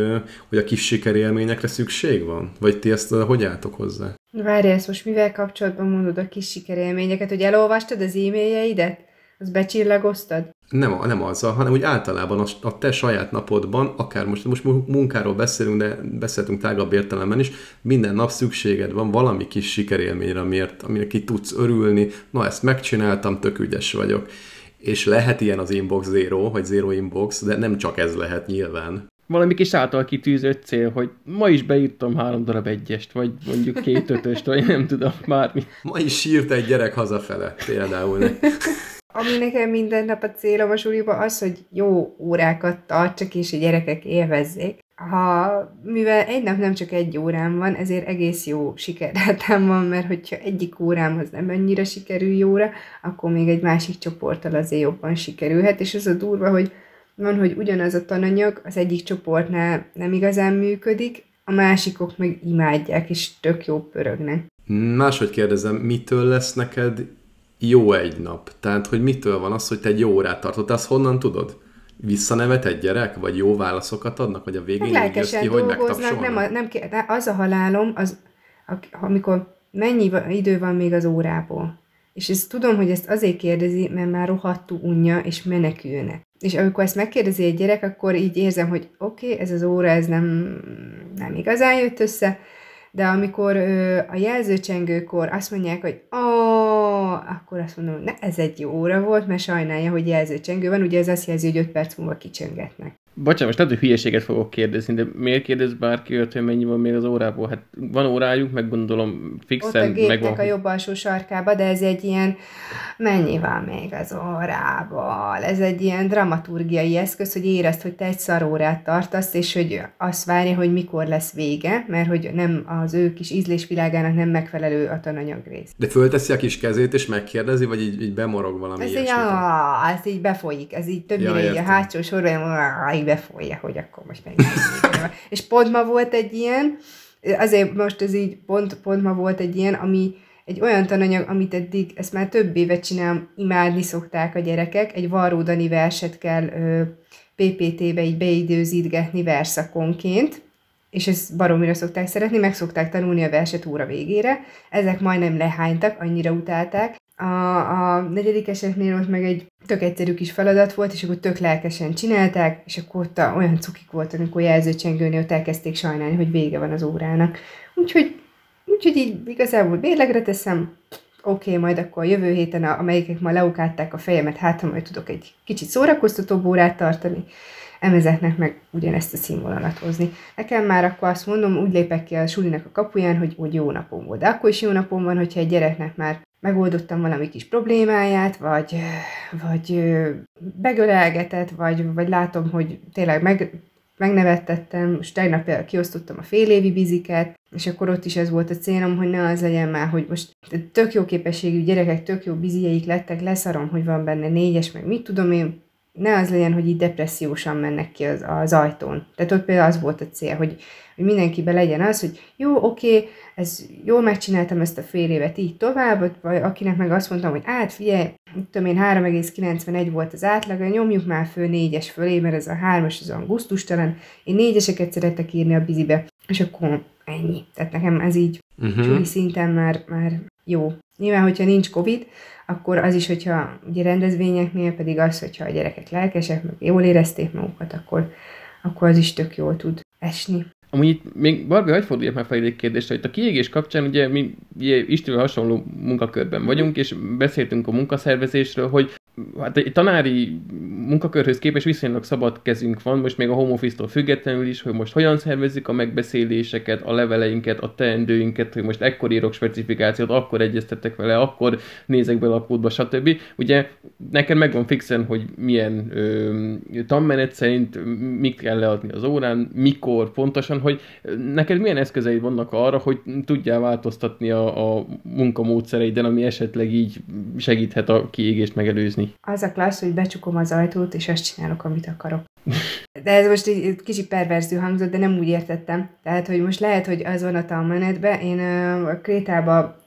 hogy a kis sikerélményekre szükség van? Vagy ti ezt hogy álltok hozzá? Várj, ezt most mivel kapcsolatban mondod a kis sikerélményeket, hogy elolvastad az e-mailjeidet? Az becsillagoztad? Nem, nem azzal, hanem úgy általában a, a te saját napodban, akár most, most munkáról beszélünk, de beszéltünk tágabb értelemben is, minden nap szükséged van valami kis sikerélményre, amiért, aminek ki tudsz örülni, na ezt megcsináltam, tök ügyes vagyok és lehet ilyen az inbox zero, vagy zero inbox, de nem csak ez lehet nyilván. Valami kis által kitűzött cél, hogy ma is beírtam három darab egyest, vagy mondjuk két ötöst, vagy nem tudom, bármi. Ma is sírt egy gyerek hazafele, például. Ami nekem minden nap a célom a suliba az, hogy jó órákat tartsak, és a gyerekek élvezzék ha, mivel egy nap nem csak egy órám van, ezért egész jó sikerrátám van, mert hogyha egyik órámhoz nem annyira sikerül jóra, akkor még egy másik csoporttal azért jobban sikerülhet, és az a durva, hogy van, hogy ugyanaz a tananyag az egyik csoportnál nem igazán működik, a másikok meg imádják, és tök jó pörögnek. Máshogy kérdezem, mitől lesz neked jó egy nap? Tehát, hogy mitől van az, hogy te egy jó órát tartott, azt honnan tudod? visszanevet egy gyerek, vagy jó válaszokat adnak, vagy a végén hát jössz ki, hogy nem, a, nem, az a halálom, az, amikor mennyi idő van még az órából. És ezt tudom, hogy ezt azért kérdezi, mert már rohadtú unja, és menekülne. És amikor ezt megkérdezi egy gyerek, akkor így érzem, hogy oké, okay, ez az óra, ez nem, nem igazán jött össze, de amikor ö, a jelzőcsengőkor azt mondják, hogy akkor azt mondom, ne, ez egy jó óra volt, mert sajnálja, hogy jelzőcsengő van, ugye ez azt jelzi, hogy 5 perc múlva kicsöngetnek. Bocsánat, most lehet, hogy hülyeséget fogok kérdezni, de miért kérdez bárki olyat, hogy mennyi van még az órából? Hát van órájuk, meg gondolom fixen Ott a meg van. a jobb alsó sarkába, de ez egy ilyen, mennyi van még az órából? Ez egy ilyen dramaturgiai eszköz, hogy érezd, hogy te egy szarórát tartasz, és hogy azt várja, hogy mikor lesz vége, mert hogy nem az ő kis ízlésvilágának nem megfelelő a tananyag rész. De fölteszi a kis kezét, és megkérdezi, vagy így, így bemorog valami Ez így, ah, ez így befolyik, ez így többnyire Ja, így a hátsó sorban így befolyja, hogy akkor most meg. És pont ma volt egy ilyen, azért most ez így pont, pont ma volt egy ilyen, ami egy olyan tananyag, amit eddig, ezt már több évet csinálom, imádni szokták a gyerekek, egy Varró Dani verset kell ö, PPT-be így beidőzítgetni verszakonként, és ezt baromira szokták szeretni, meg szokták tanulni a verset óra végére. Ezek majdnem lehánytak, annyira utálták. A, a negyedikeseknél ott meg egy tök egyszerű kis feladat volt, és akkor tök lelkesen csinálták, és akkor ott olyan cukik volt, amikor jelzőcsengőnél ott elkezdték sajnálni, hogy vége van az órának. Úgyhogy, úgyhogy így igazából mérlegre teszem, oké, okay, majd akkor a jövő héten, a- amelyikek ma leukálták a fejemet, hát ha majd tudok egy kicsit szórakoztatóbb órát tartani, emezeknek meg ugyanezt a színvonalat hozni. Nekem már akkor azt mondom, úgy lépek ki a sulinak a kapuján, hogy, hogy jó napom volt. De akkor is jó napom van, hogyha egy gyereknek már megoldottam valami kis problémáját, vagy, vagy begölelgetett, vagy, vagy látom, hogy tényleg meg, megnevettettem, most tegnap például kiosztottam a félévi biziket, és akkor ott is ez volt a célom, hogy ne az legyen már, hogy most tök jó képességű gyerekek, tök jó bizieik lettek, leszarom, hogy van benne négyes, meg mit tudom én, ne az legyen, hogy így depressziósan mennek ki az, az ajtón. Tehát ott például az volt a cél, hogy, hogy mindenkibe legyen az, hogy jó, oké, ez jól megcsináltam ezt a fél évet így tovább, vagy akinek meg azt mondtam, hogy át, figyelj, tudom én, 3,91 volt az átlag, nyomjuk már föl négyes fölé, mert ez a hármas az olyan gusztustalan, én négyeseket szeretek írni a bizibe, és akkor ennyi. Tehát nekem ez így Uh-huh. szinten már, már jó. Nyilván, hogyha nincs Covid, akkor az is, hogyha ugye rendezvényeknél pedig az, hogyha a gyerekek lelkesek, meg jól érezték magukat, akkor, akkor az is tök jól tud esni. Amúgy itt még Barbie, hagyd forduljak már felé egy kérdésre, hogy a kiégés kapcsán ugye mi ugye István hasonló munkakörben vagyunk, és beszéltünk a munkaszervezésről, hogy hát egy tanári munkakörhöz képest viszonylag szabad kezünk van, most még a home office-tól függetlenül is, hogy most hogyan szervezzük a megbeszéléseket, a leveleinket, a teendőinket, hogy most ekkor írok specifikációt, akkor egyeztetek vele, akkor nézek bele a kódba, stb. Ugye neked megvan fixen, hogy milyen ö, tanmenet szerint mit kell leadni az órán, mikor pontosan, hogy neked milyen eszközeid vannak arra, hogy tudjál változtatni a, a munkamódszereiden, ami esetleg így segíthet a kiégést megelőzni. Az a klassz, hogy becsukom az ajtót, és azt csinálok, amit akarok. De ez most egy egy kicsit perverző hangzott, de nem úgy értettem. Tehát, hogy most lehet, hogy az van a tanmenetben, én a Krétába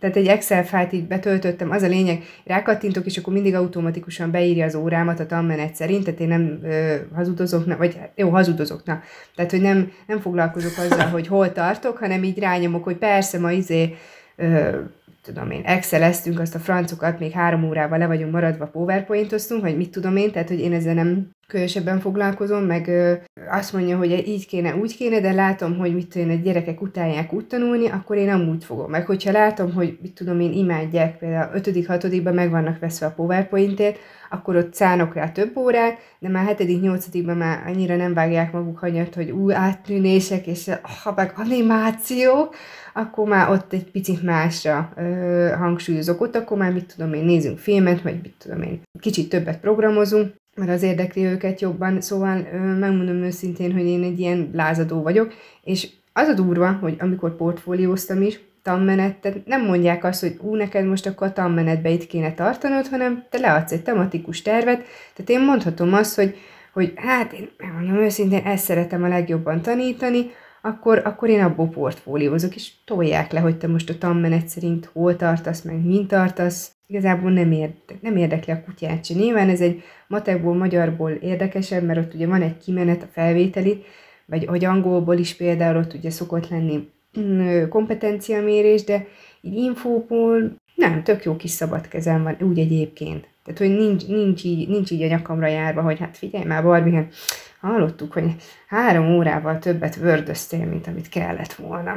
tehát egy Excel fájlt így betöltöttem, az a lényeg, rákattintok, és akkor mindig automatikusan beírja az órámat a tanmenet szerint, tehát én nem ö, hazudozok, na, vagy jó, hazudozok, na. Tehát, hogy nem, nem foglalkozok azzal, hogy hol tartok, hanem így rányomok, hogy persze ma izé, ö, tudom én, Excel-eztünk azt a francokat, még három órával le vagyunk maradva, powerpointoztunk, vagy mit tudom én, tehát hogy én ezzel nem különösebben foglalkozom, meg ö, azt mondja, hogy így kéne, úgy kéne, de látom, hogy mit tudom én, a gyerekek utálják úgy tanulni, akkor én nem úgy fogom. Meg hogyha látom, hogy mit tudom én, imádják, például 5 hatodikban meg vannak veszve a powerpointért, akkor ott szánok rá több órát, de már 7 nyolcadikban már annyira nem vágják maguk hanyat, hogy új áttűnések, és ha meg animációk, akkor már ott egy picit másra ö, hangsúlyozok. Ott akkor már mit tudom én, nézünk filmet, vagy mit tudom én, kicsit többet programozunk, mert az érdekli őket jobban, szóval ö, megmondom őszintén, hogy én egy ilyen lázadó vagyok, és az a durva, hogy amikor portfólióztam is, tanmenet, tehát nem mondják azt, hogy ú, neked most akkor a tanmenetbe itt kéne tartanod, hanem te leadsz egy tematikus tervet, tehát én mondhatom azt, hogy, hogy hát én megmondom őszintén, ezt szeretem a legjobban tanítani, akkor, akkor én abból portfóliózok, és tolják le, hogy te most a tanmenet szerint hol tartasz, meg mint tartasz. Igazából nem, érde, nem érdekli a kutyát se. Nyilván ez egy matekból, magyarból érdekesebb, mert ott ugye van egy kimenet a felvételi, vagy hogy angolból is például ott ugye szokott lenni mm, kompetenciamérés, de így infóból nem, tök jó kis szabad kezem van, úgy egyébként. Tehát, hogy nincs, nincs, így, nincs így a nyakamra járva, hogy hát figyelj már, Barbie, hát hallottuk, hogy három órával többet vördöztél, mint amit kellett volna.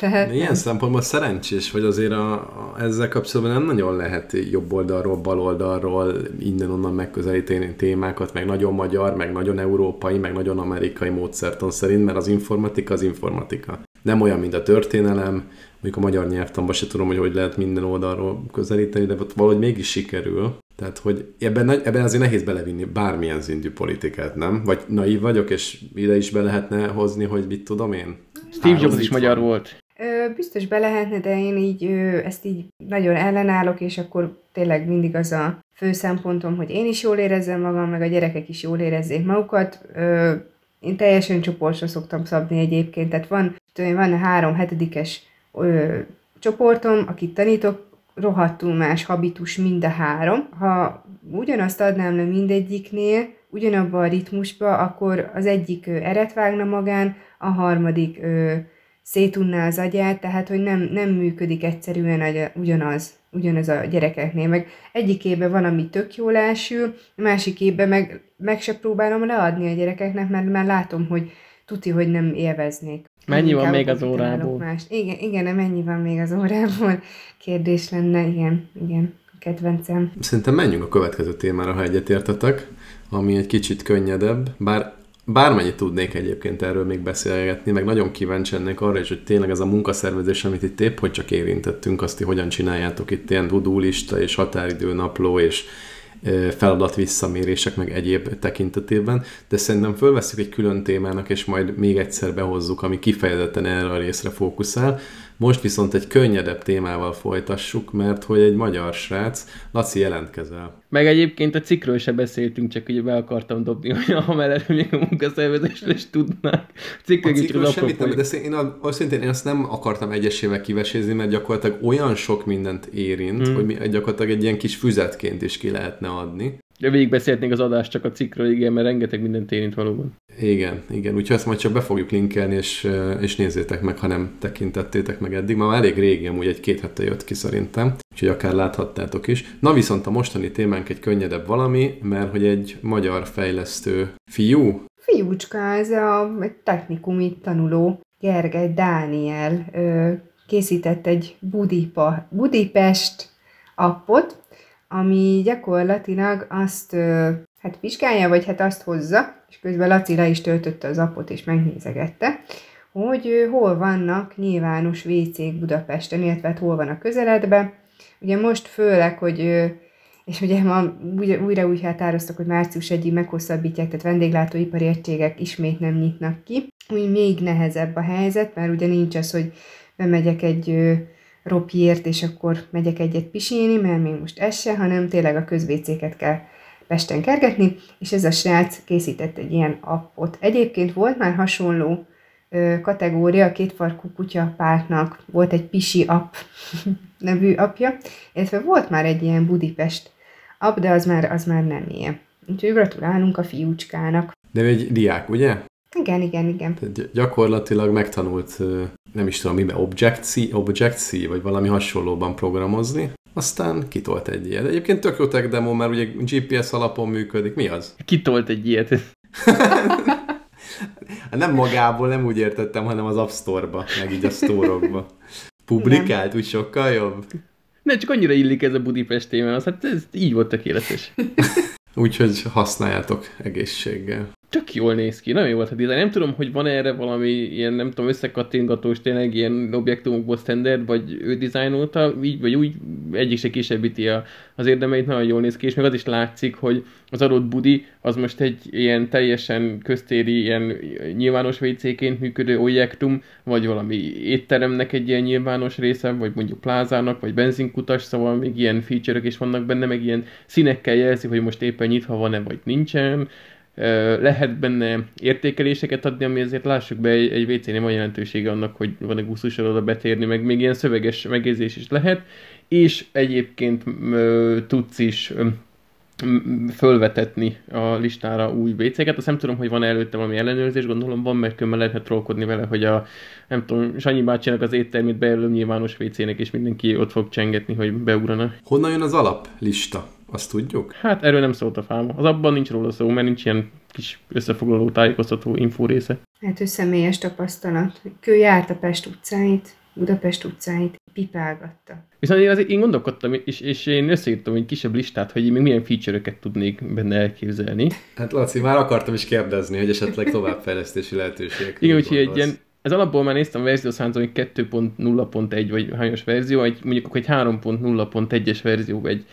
Tehát De ilyen szempontból szerencsés, hogy azért a, a, ezzel kapcsolatban nem nagyon lehet jobb oldalról, bal oldalról, innen-onnan megközelíteni témákat, meg nagyon magyar, meg nagyon európai, meg nagyon amerikai módszerton szerint, mert az informatika az informatika. Nem olyan, mint a történelem, mondjuk a magyar nyelvtanban se tudom, hogy hogy lehet minden oldalról közelíteni, de valahogy mégis sikerül. Tehát, hogy ebben, ebben azért nehéz belevinni bármilyen szintű politikát, nem? Vagy naív vagyok, és ide is be lehetne hozni, hogy mit tudom én? Steve Jobs is magyar van. volt. Ö, biztos be lehetne, de én így ö, ezt így nagyon ellenállok, és akkor tényleg mindig az a fő szempontom, hogy én is jól érezzem magam, meg a gyerekek is jól érezzék magukat. Ö, én teljesen csoportra szoktam szabni egyébként, tehát van, tudom, van három hetedikes ö, csoportom, akit tanítok, rohadtul más habitus mind a három. Ha ugyanazt adnám le mindegyiknél, ugyanabban a ritmusba, akkor az egyik ö, eret vágna magán, a harmadik ö, szétunná az agyát, tehát hogy nem, nem működik egyszerűen a, ugyanaz, ugyanaz a gyerekeknél. Meg egyikében van, ami tök jól elsül, a másikében meg, meg se próbálom leadni a gyerekeknek, mert már látom, hogy tuti, hogy nem élveznék. Mennyi van még az órából? Más. Igen, igen, mennyi van még az órából? Kérdés lenne, igen, igen, a kedvencem. Szerintem menjünk a következő témára, ha egyetértetek, ami egy kicsit könnyedebb, bár bármennyit tudnék egyébként erről még beszélgetni, meg nagyon kíváncsi ennek arra is, hogy tényleg ez a munkaszervezés, amit itt épp hogy csak érintettünk, azt, hogy hogyan csináljátok itt ilyen dudulista és határidő napló és feladat visszamérések, meg egyéb tekintetében, de szerintem fölveszük egy külön témának, és majd még egyszer behozzuk, ami kifejezetten erre a részre fókuszál. Most viszont egy könnyedebb témával folytassuk, mert hogy egy magyar srác, Laci jelentkezel. Meg egyébként a cikről se beszéltünk, csak ugye be akartam dobni, hogy a mellett még a munkaszervezésről is tudnák. Cikkről a cikről semmit nem, de én szintén én azt nem akartam egyesével kivesézni, mert gyakorlatilag olyan sok mindent érint, hmm. hogy mi gyakorlatilag egy ilyen kis füzetként is ki lehetne adni. De végigbeszélhetnénk az adást csak a cikkről, igen, mert rengeteg mindent érint valóban. Igen, igen, úgyhogy ezt majd csak be fogjuk linkelni, és, és nézzétek meg, ha nem tekintettétek meg eddig. Ma elég régi, amúgy egy két hete jött ki szerintem, úgyhogy akár láthattátok is. Na viszont a mostani témánk egy könnyedebb valami, mert hogy egy magyar fejlesztő fiú. Fiúcska, ez a egy technikumi tanuló, Gergely Dániel ö, készített egy Budipa, Budipest appot, ami gyakorlatilag azt hát vizsgálja, vagy hát azt hozza, és közben Laci le is töltötte az appot, és megnézegette, hogy hol vannak nyilvános WC-k Budapesten, illetve hát hol van a közeledbe. Ugye most főleg, hogy és ugye ma újra úgy határoztak, hogy március 1 meghosszabbítják, tehát vendéglátóipari egységek ismét nem nyitnak ki. Úgy még nehezebb a helyzet, mert ugye nincs az, hogy bemegyek egy ropjért, és akkor megyek egyet pisilni, mert még most ez se, hanem tényleg a közvécéket kell Pesten kergetni, és ez a srác készített egy ilyen appot. Egyébként volt már hasonló ö, kategória, a kétfarkú kutya pártnak volt egy Pisi app nevű apja, illetve volt már egy ilyen Budipest app, de az már, az már nem ilyen. Úgyhogy gratulálunk a fiúcskának. De egy diák, ugye? Igen, igen, igen. Tehát gyakorlatilag megtanult, nem is tudom miben, Object-C, Object-C, vagy valami hasonlóban programozni, aztán kitolt egy ilyet. Egyébként tök jó tech demo, mert ugye GPS alapon működik. Mi az? Kitolt egy ilyet. nem magából, nem úgy értettem, hanem az App Store-ba, meg így a store-okba. Publikált, úgy sokkal jobb? Ne, csak annyira illik ez a Budapest téma, hát ez így volt tökéletes. Úgyhogy használjátok egészséggel tök jól néz ki, nagyon jó volt a dizájn. Nem tudom, hogy van erre valami ilyen, nem tudom, összekattingatós, tényleg ilyen objektumokból standard, vagy ő dizájnolta, így vagy úgy, egyik se kisebbíti a, az érdemeit, nagyon jól néz ki, és még az is látszik, hogy az adott budi, az most egy ilyen teljesen köztéri, ilyen nyilvános WC-ként működő objektum, vagy valami étteremnek egy ilyen nyilvános része, vagy mondjuk plázának, vagy benzinkutas, szóval még ilyen feature is vannak benne, meg ilyen színekkel jelzi, hogy most éppen nyitva van-e, vagy nincsen lehet benne értékeléseket adni, ami azért lássuk be, egy, egy WC-nél van jelentősége annak, hogy van-e gusztusod oda betérni, meg még ilyen szöveges megjegyzés is lehet, és egyébként tudsz is fölvetetni a listára új WC-ket. Azt nem tudom, hogy van előtte valami ellenőrzés, gondolom van, mert különben lehetne trollkodni vele, hogy a, nem tudom, Sanyi bácsinak az éttermét bejelölöm nyilvános WC-nek, és mindenki ott fog csengetni, hogy beugrana. Honnan jön az alaplista? Azt tudjuk? Hát erről nem szólt a fáma. Az abban nincs róla szó, mert nincs ilyen kis összefoglaló tájékoztató infó része. Hát ő személyes tapasztalat. Ő járt a Pest utcáit, Budapest utcáit, pipálgatta. Viszont én azért én gondolkodtam, és, és én összeírtam egy kisebb listát, hogy még milyen feature-öket tudnék benne elképzelni. Hát Laci, már akartam is kérdezni, hogy esetleg továbbfejlesztési lehetőségek. Igen, úgyhogy egy ilyen, ez alapból már néztem a verziószámot, hogy 2.0.1 vagy hányos verzió, egy, mondjuk akkor egy 3.0.1-es verzió, egy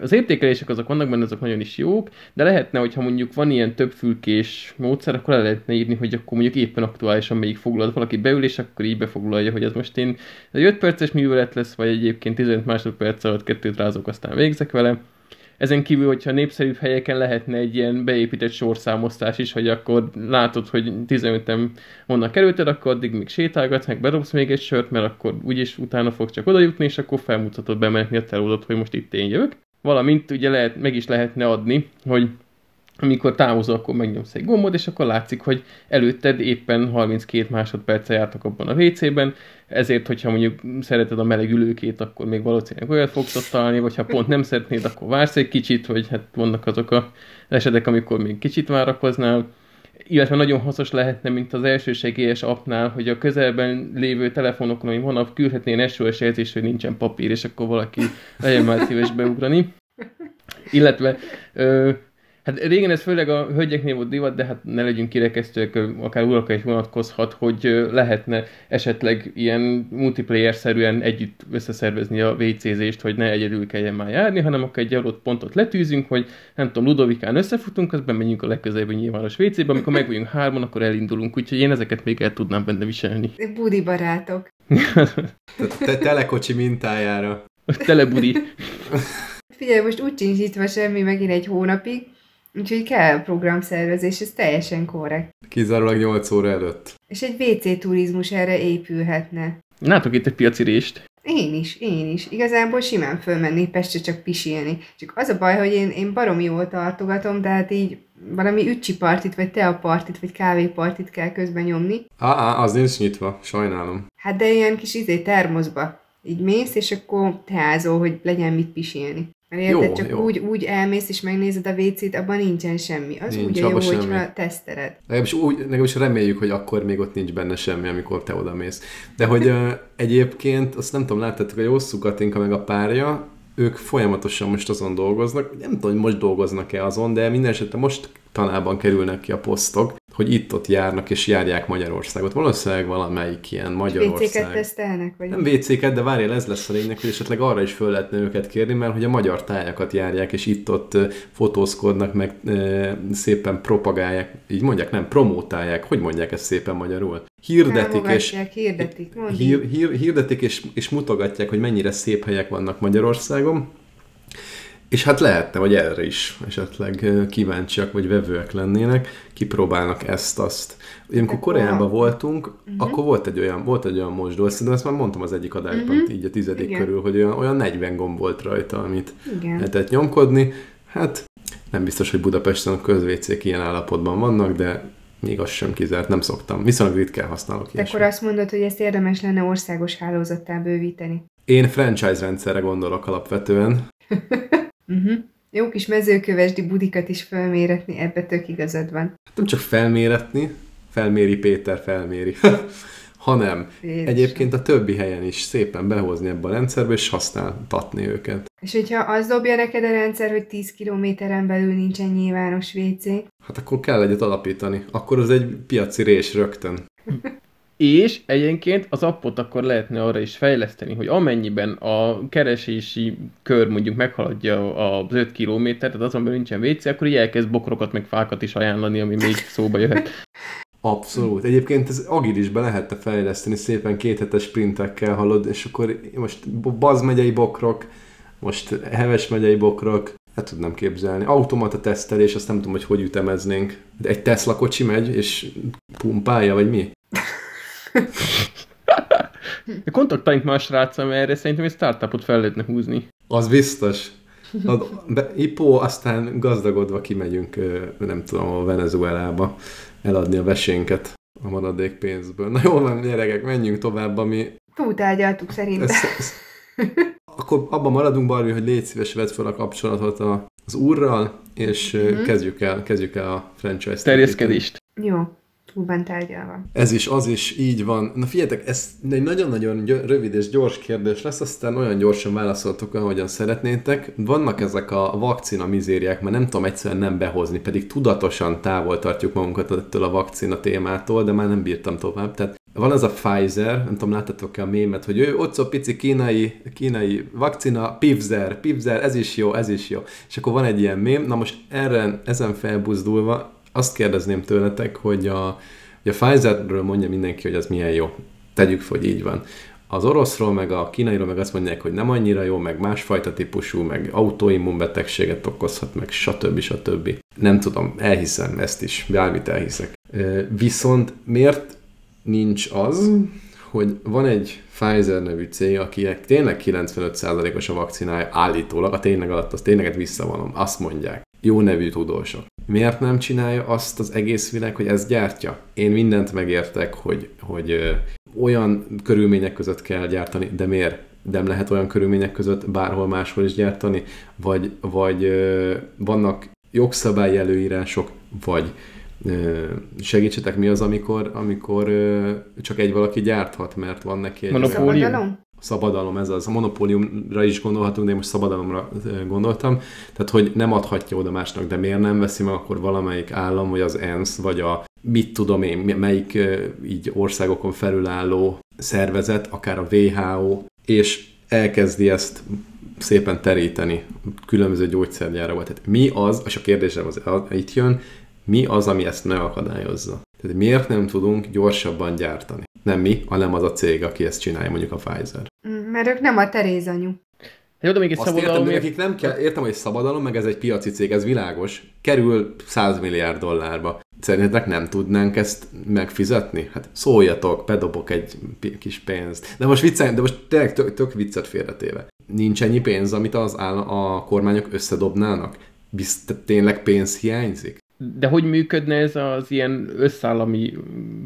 az értékelések azok vannak benne, azok nagyon is jók, de lehetne, hogyha mondjuk van ilyen több fülkés módszer, akkor le lehetne írni, hogy akkor mondjuk éppen aktuálisan melyik foglal. Valaki beül, és akkor így befoglalja, hogy az most én egy 5 perces művelet lesz, vagy egyébként 15 másodperc alatt kettőt rázok, aztán végzek vele. Ezen kívül, hogyha népszerűbb helyeken lehetne egy ilyen beépített sorszámosztás is, hogy akkor látod, hogy 15-en onnan kerülted, akkor addig még sétálgatsz, meg bedobsz még egy sört, mert akkor úgyis utána fog csak oda jutni, és akkor felmutatod bemenni a telódat, hogy most itt én jövök. Valamint ugye lehet, meg is lehetne adni, hogy amikor távozol, akkor megnyomsz egy gombot, és akkor látszik, hogy előtted éppen 32 másodperce jártak abban a WC-ben, ezért, hogyha mondjuk szereted a meleg ülőkét, akkor még valószínűleg olyat fogsz ott találni, vagy ha pont nem szeretnéd, akkor vársz egy kicsit, hogy hát vannak azok a esetek, amikor még kicsit várakoznál, illetve nagyon hasznos lehetne, mint az elsősegélyes appnál, hogy a közelben lévő telefonokon, ami van, küldhetné SOS jelzést, hogy nincsen papír, és akkor valaki legyen már szíves beugrani. Illetve ö, Hát régen ez főleg a hölgyeknél volt divat, de hát ne legyünk kirekesztőek, akár urakra is vonatkozhat, hogy lehetne esetleg ilyen multiplayer-szerűen együtt összeszervezni a WC-zést, hogy ne egyedül kelljen már járni, hanem akkor egy adott pontot letűzünk, hogy nem tudom, Ludovikán összefutunk, aztán megyünk a legközelebbi nyilvános WC-be, amikor meg vagyunk hárman, akkor elindulunk, úgyhogy én ezeket még el tudnám benne viselni. Budi barátok. Te telekocsi mintájára. Telebudi. Figyelj, most úgy sincs nyitva semmi megint egy hónapig, Úgyhogy kell programszervezés, ez teljesen korrekt. Kizárólag 8 óra előtt. És egy WC turizmus erre épülhetne. Látok itt egy piaci rést. Én is, én is. Igazából simán fölmenni Pestre csak pisilni. Csak az a baj, hogy én, én barom jól tartogatom, tehát így valami ücsi partit, vagy partit, vagy kávépartit kell közben nyomni. Á, á, az nincs nyitva, sajnálom. Hát de ilyen kis izé termoszba. Így mész, és akkor teázol, hogy legyen mit pisilni. Mert érted, csak jó. Úgy, úgy elmész és megnézed a WC-t, abban nincsen semmi. Az nincs, úgy jó, semmi. hogyha tesztered. Legalábbis, úgy, legalábbis reméljük, hogy akkor még ott nincs benne semmi, amikor te oda mész. De hogy uh, egyébként, azt nem tudom, láttátok, hogy a Hosszú Katinka meg a párja, ők folyamatosan most azon dolgoznak, nem tudom, hogy most dolgoznak-e azon, de minden esetre most tanában kerülnek ki a posztok, hogy itt-ott járnak és járják Magyarországot. Valószínűleg valamelyik ilyen Magyarország. WC-ket tesztelnek? Vagy? Nem WC-ket, de várjál, ez lesz a lényeg, hogy esetleg arra is föl lehetne őket kérni, mert hogy a magyar tájakat járják, és itt-ott fotózkodnak, meg e, szépen propagálják, így mondják, nem, promótálják, hogy mondják ezt szépen magyarul? Hirdetik, és, hirdetik, hír, hír, hirdetik és, és mutogatják, hogy mennyire szép helyek vannak Magyarországon, és hát lehetne, hogy erre is esetleg kíváncsiak vagy vevőek lennének, kipróbálnak ezt-azt. Amikor Koreában voltunk, uh-huh. akkor volt egy olyan, volt egy olyan mosdó, szerintem ezt már mondtam az egyik adásban, uh-huh. így a tizedik Igen. körül, hogy olyan, olyan 40 gomb volt rajta, amit Igen. lehetett nyomkodni. Hát nem biztos, hogy Budapesten a közvécék ilyen állapotban vannak, de még az sem kizárt, nem szoktam. Viszonylag ritkán használok De akkor azt mondod, hogy ezt érdemes lenne országos hálózattá bővíteni. Én franchise rendszerre gondolok alapvetően. Uh-huh. Jó kis mezőkövesdi budikat is felméretni, ebbe tök igazad van. Nem csak felméretni, felméri Péter, felméri, hanem Jézusom. egyébként a többi helyen is szépen behozni ebbe a rendszerbe, és használtatni őket. És hogyha az dobja neked a rendszer, hogy 10 kilométeren belül nincsen nyilvános WC? Hát akkor kell egyet alapítani. Akkor az egy piaci rés rögtön. És egyébként az appot akkor lehetne arra is fejleszteni, hogy amennyiben a keresési kör mondjuk meghaladja az 5 kilométert, tehát azon belül nincsen WC, akkor így elkezd bokrokat meg fákat is ajánlani, ami még szóba jöhet. Abszolút. Egyébként ez agilisbe lehetne fejleszteni szépen kéthetes sprintekkel, hallod, és akkor most Baz megyei bokrok, most Heves megyei bokrok, el tudnám képzelni. Automata tesztelés, azt nem tudom, hogy hogy ütemeznénk. Egy Tesla kocsi megy, és pumpálja, vagy mi? Kontaktáljunk más sráccal, mert erre szerintem egy startupot fel lehetne húzni. Az biztos. A, be, Ipó, aztán gazdagodva kimegyünk, nem tudom, a Venezuelába eladni a vesénket a maradék pénzből. Na jól van, gyerekek, menjünk tovább, ami... Túltárgyaltuk szerintem. Ez, ez, a akkor abban maradunk, Barbie, hogy légy szíves, vedd fel a kapcsolatot a, az úrral, és mm-hmm. kezdjük el, kezdjük el a franchise Terjeszkedést. Jó van tárgyalva. Ez is, az is, így van. Na figyeljetek, ez egy nagyon-nagyon rövid és gyors kérdés lesz, aztán olyan gyorsan válaszoltok, ahogyan szeretnétek. Vannak ezek a vakcina mizériák, mert nem tudom egyszerűen nem behozni, pedig tudatosan távol tartjuk magunkat ettől a vakcina témától, de már nem bírtam tovább. Tehát van az a Pfizer, nem tudom, láttatok-e a mémet, hogy ő ott szó pici kínai, kínai vakcina, Pfizer, Pfizer, ez is jó, ez is jó. És akkor van egy ilyen mém, na most erre, ezen felbuzdulva azt kérdezném tőletek, hogy a, a Pfizerről mondja mindenki, hogy az milyen jó. Tegyük hogy így van. Az oroszról, meg a kínairól meg azt mondják, hogy nem annyira jó, meg másfajta típusú, meg autoimmunbetegséget okozhat, meg stb. stb. Nem tudom, elhiszem ezt is, bármit elhiszek. Viszont miért nincs az, hogy van egy Pfizer nevű cég, akinek tényleg 95%-os a vakcinája állítólag, a tényleg alatt az tényleget visszavonom, azt mondják. Jó nevű tudósok. Miért nem csinálja azt az egész világ, hogy ezt gyártja? Én mindent megértek, hogy, hogy ö, olyan körülmények között kell gyártani, de miért? Nem lehet olyan körülmények között bárhol máshol is gyártani? Vagy, vagy ö, vannak jogszabályi előírások, vagy segítsetek, mi az, amikor, amikor csak egy valaki gyárthat, mert van neki egy... Monopólium? Szabadalom, ez az. A monopóliumra is gondolhatunk, de én most szabadalomra gondoltam. Tehát, hogy nem adhatja oda másnak, de miért nem veszi meg akkor valamelyik állam, vagy az ENSZ, vagy a mit tudom én, melyik így országokon felülálló szervezet, akár a WHO, és elkezdi ezt szépen teríteni különböző gyógyszergyárakba. Tehát mi az, és a kérdésem az, itt jön, mi az, ami ezt megakadályozza? Tehát miért nem tudunk gyorsabban gyártani? Nem mi, hanem az a cég, aki ezt csinálja, mondjuk a Pfizer. Mm, mert ők nem a Teréz anyu. Jó, de még egy Azt szabadalom... Értem, nekik nem kell, értem, hogy szabadalom, meg ez egy piaci cég, ez világos. Kerül 100 milliárd dollárba. Szerintetek nem tudnánk ezt megfizetni? Hát szóljatok, bedobok egy kis pénzt. De most viccen, de most tényleg tök, tök viccet félretéve. Nincs ennyi pénz, amit az áll, a kormányok összedobnának? Bizt, tényleg pénz hiányzik? De hogy működne ez az ilyen összállami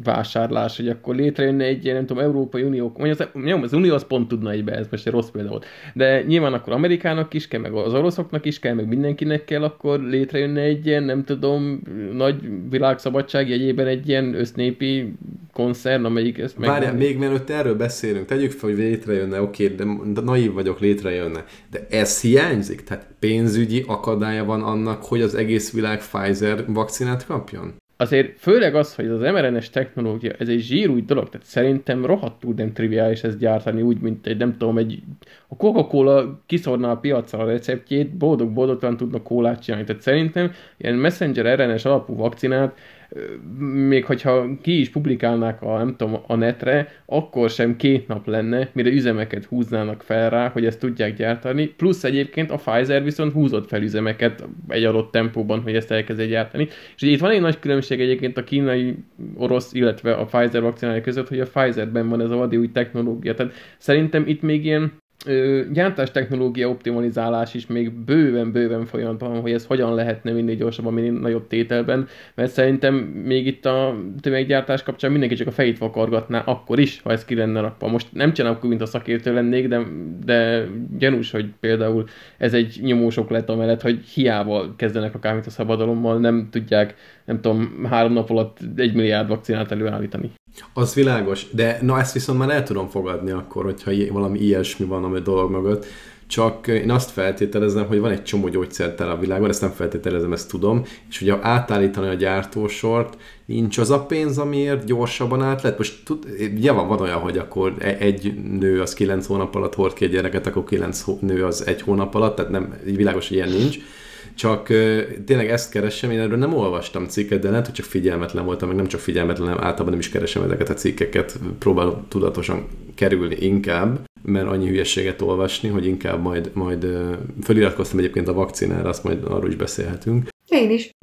vásárlás, hogy akkor létrejönne egy ilyen, nem tudom, Európai Unió, vagy az, nyom, az Unió az pont tudna egybe, ez most egy rossz példa volt. De nyilván akkor Amerikának is kell, meg az oroszoknak is kell, meg mindenkinek kell, akkor létrejönne egy ilyen, nem tudom, nagy világszabadság jegyében egy ilyen össznépi koncern, amelyik ezt meg... Várjál, még mielőtt erről beszélünk, tegyük fel, hogy létrejönne, oké, de, de naív vagyok, létrejönne. De ez hiányzik? Tehát pénzügyi akadálya van annak, hogy az egész világ Pfizer vakcinát kapjon? Azért főleg az, hogy az mRNS technológia, ez egy zsírúj dolog, tehát szerintem rohadtul nem triviális ezt gyártani, úgy, mint egy, nem tudom, egy a Coca-Cola kiszorná a piacra a receptjét, boldog-boldogtalan tudnak kólát csinálni. Tehát szerintem ilyen messenger RNS alapú vakcinát még hogyha ki is publikálnák a, nem tudom, a netre, akkor sem két nap lenne, mire üzemeket húznának fel rá, hogy ezt tudják gyártani. Plusz egyébként a Pfizer viszont húzott fel üzemeket egy adott tempóban, hogy ezt elkezdje gyártani. És itt van egy nagy különbség egyébként a kínai, orosz, illetve a Pfizer vakcinája között, hogy a Pfizerben van ez a vadi új technológia. Tehát szerintem itt még ilyen gyártás technológia optimalizálás is még bőven-bőven folyamatban, hogy ez hogyan lehetne minél gyorsabban, minél nagyobb tételben, mert szerintem még itt a tömeggyártás kapcsán mindenki csak a fejét vakargatná akkor is, ha ez ki lenne rakva. Most nem csinálok, mint a szakértő lennék, de, de gyanús, hogy például ez egy nyomósok lett amellett, hogy hiába kezdenek akármit a szabadalommal, nem tudják, nem tudom, három nap alatt egy milliárd vakcinát előállítani. Az világos, de na ezt viszont már el tudom fogadni akkor, hogyha valami ilyesmi van a dolog mögött. Csak én azt feltételezem, hogy van egy csomó gyógyszertel a világon, ezt nem feltételezem, ezt tudom, és hogyha átállítani a gyártósort, nincs az a pénz, amiért gyorsabban át lehet. Most tud, ja, van, van olyan, hogy akkor e- egy nő az 9 hónap alatt hord két gyereket, akkor 9 nő az egy hónap alatt, tehát nem, világos, hogy ilyen nincs csak tényleg ezt keresem, én erről nem olvastam cikket, de lehet, hogy csak figyelmetlen voltam, meg nem csak figyelmetlen, általában nem is keresem ezeket a cikkeket, próbálom tudatosan kerülni inkább, mert annyi hülyeséget olvasni, hogy inkább majd, majd feliratkoztam egyébként a vakcinára, azt majd arról is beszélhetünk. Én is.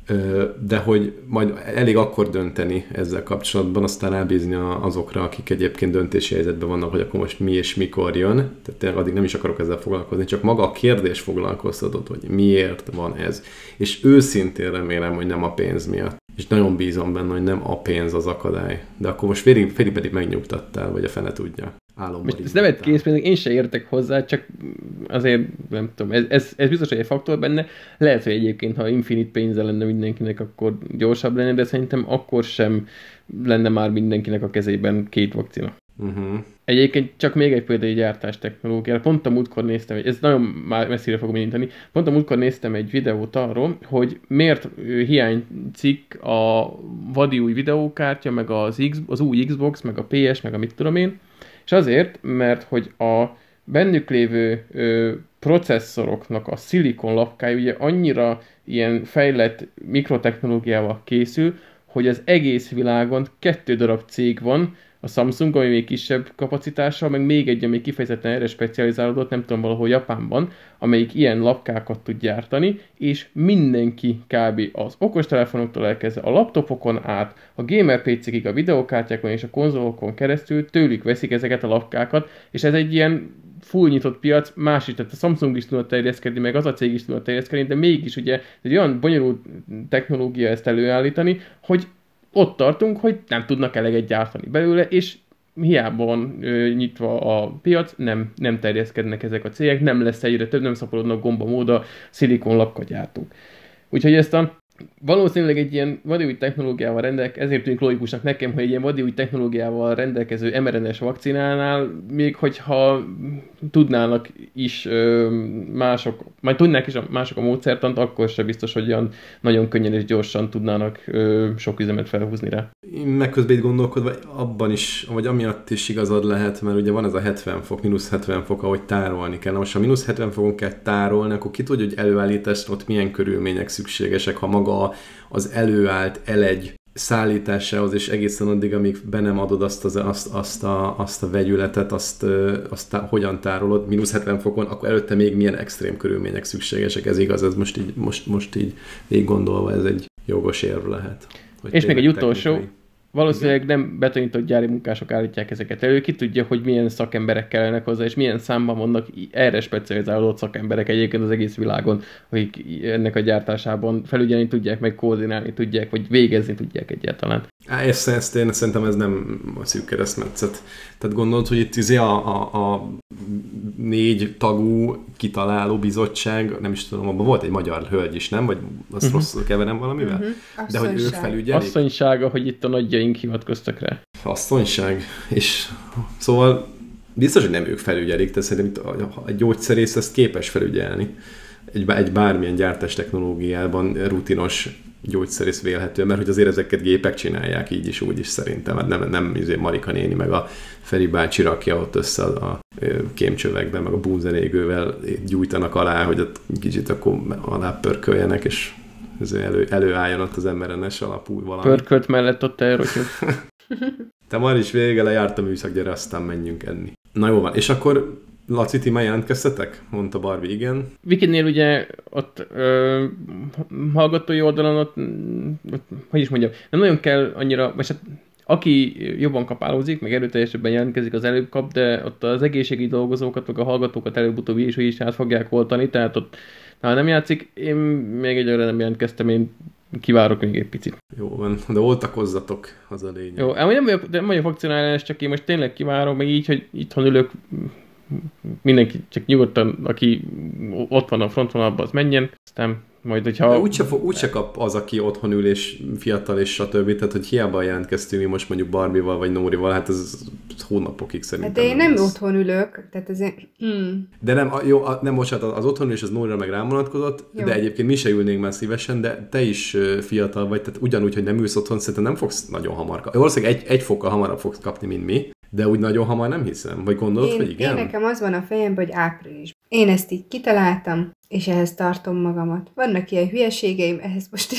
De hogy majd elég akkor dönteni ezzel kapcsolatban, aztán elbízni azokra, akik egyébként döntési helyzetben vannak, hogy akkor most mi és mikor jön. Tehát tényleg addig nem is akarok ezzel foglalkozni, csak maga a kérdés foglalkoztatott, hogy miért van ez. És őszintén remélem, hogy nem a pénz miatt. És nagyon bízom benne, hogy nem a pénz az akadály. De akkor most félig, félig pedig megnyugtattál, vagy a fene tudja. Álomban. ez nem egy készpénz, én se értek hozzá, csak azért nem tudom, ez, ez, ez biztos, hogy egy faktor benne. Lehet, hogy egyébként, ha infinit pénze lenne mindenkinek, akkor gyorsabb lenne, de szerintem akkor sem lenne már mindenkinek a kezében két vakcina. Uh-huh. Egyébként csak még egy példa egy gyártás technológiára. Pont a múltkor néztem, ez nagyon már messzire fogom indítani, pont a múltkor néztem egy videót arról, hogy miért hiányzik a vadi új videókártya, meg az, X, az új Xbox, meg a PS, meg a mit tudom én, és azért, mert hogy a bennük lévő ö, processzoroknak a szilikon lapkája ugye annyira ilyen fejlett mikrotechnológiával készül, hogy az egész világon kettő darab cég van, a Samsung, ami még kisebb kapacitással, meg még egy, ami kifejezetten erre specializálódott, nem tudom, valahol Japánban, amelyik ilyen lapkákat tud gyártani, és mindenki kb. az okostelefonoktól elkezdve a laptopokon át, a gamer PC-ig, a videokártyákon és a konzolokon keresztül tőlük veszik ezeket a lapkákat, és ez egy ilyen full nyitott piac, más is, tehát a Samsung is tudott terjeszkedni, meg az a cég is tudott terjeszkedni, de mégis ugye egy olyan bonyolult technológia ezt előállítani, hogy ott tartunk, hogy nem tudnak eleget gyártani belőle, és hiába van ö, nyitva a piac, nem, nem terjeszkednek ezek a cégek, nem lesz egyre több, nem szaporodnak gomba móda szilikon gyártunk. Úgyhogy ezt a valószínűleg egy ilyen vadi technológiával rendelkező, ezért tűnik logikusnak nekem, hogy egy ilyen vadi technológiával rendelkező mRNA-s vakcinánál, még hogyha tudnának is ö, mások, majd tudnák is a, mások a módszertant, akkor se biztos, hogy olyan nagyon könnyen és gyorsan tudnának ö, sok üzemet felhúzni rá. Megközben gondolkodva abban is, vagy amiatt is igazad lehet, mert ugye van ez a 70 fok, mínusz 70 fok, ahogy tárolni kell. Na most ha mínusz 70 fokon kell tárolni, akkor ki tudja, hogy előállítás ott milyen körülmények szükségesek, ha maga maga az előállt elegy szállításához, és egészen addig, amíg be nem adod azt, az, azt, azt, a, azt a vegyületet, azt, azt tá, hogyan tárolod, mínusz 70 fokon, akkor előtte még milyen extrém körülmények szükségesek, ez igaz, ez most így, most, most így végig gondolva, ez egy jogos érv lehet. És még egy utolsó, technikai. Valószínűleg nem betanított gyári munkások állítják ezeket elő, ki tudja, hogy milyen szakemberek kellenek hozzá, és milyen számban vannak erre specializálódott szakemberek egyébként az egész világon, akik ennek a gyártásában felügyelni tudják, meg koordinálni tudják, vagy végezni tudják egyáltalán. Á, ezt, ezt én szerintem ez nem a szűk keresztmetszet. Tehát gondolod, hogy itt izé a, a, a négy tagú kitaláló bizottság, nem is tudom, abban volt egy magyar hölgy is, nem? Vagy azt uh-huh. rosszul keverem valamivel? Uh-huh. De hogy ők felügyelik? Asszonysága, hogy itt a nagyjaink hivatkoztak rá. Asszonyság. És szóval biztos, hogy nem ők felügyelik, de szerintem a gyógyszerész ezt képes felügyelni. Egy, egy bármilyen gyártás technológiában rutinos gyógyszerész vélhető, mert hogy azért ezeket gépek csinálják így is, úgy is szerintem, hát nem, nem izé Marika néni, meg a Feri bácsi rakja ott össze a kémcsövekben, meg a búzenégővel gyújtanak alá, hogy ott kicsit akkor alá pörköljenek, és elő, előálljon ott az mRNS alapú valami. Pörkölt mellett ott elrotyog. Te már is vége lejárt a műszak, gyere, aztán menjünk enni. Na jó van, és akkor Laci, ti már jelentkeztetek? Mondta Barbie, igen. Vikinél ugye ott ö, hallgatói oldalon ott, ott, hogy is mondjam, nem nagyon kell annyira, vagy hát aki jobban kapálózik, meg erőteljesebben jelentkezik, az előbb kap, de ott az egészségügyi dolgozókat, meg a hallgatókat előbb-utóbb is, is át fogják oltani, tehát ott ha nem játszik, én még egyre nem jelentkeztem, én kivárok még egy picit. Jó van, de oltakozzatok, az a lényeg. Jó, nem vagyok, nem vagyok vakcinálás, csak én most tényleg kivárom, meg így, hogy itthon ülök, mindenki csak nyugodtan, aki ott van a frontvonalban, az menjen, aztán majd, hogyha... Úgyse, úgyse kap az, aki otthon ül és fiatal és stb. Tehát, hogy hiába jelentkeztünk mi most mondjuk Barbival vagy Nórival, hát ez hónapokig szerintem. Hát de én nem ez... otthon ülök, tehát ez... Hmm. De nem, jó, nem, bocsánat, az otthon és az Nóra meg rám vonatkozott, jó. de egyébként mi se ülnénk már szívesen, de te is fiatal vagy, tehát ugyanúgy, hogy nem ülsz otthon, szerintem nem fogsz nagyon hamar kapni. Valószínűleg egy, egy fokkal hamarabb fogsz kapni, mint mi, de úgy nagyon hamar nem hiszem. Vagy gondolod, én, hogy igen? Én nekem az van a fejemben, hogy április. Én ezt így kitaláltam, és ehhez tartom magamat. Vannak ilyen hülyeségeim, ehhez most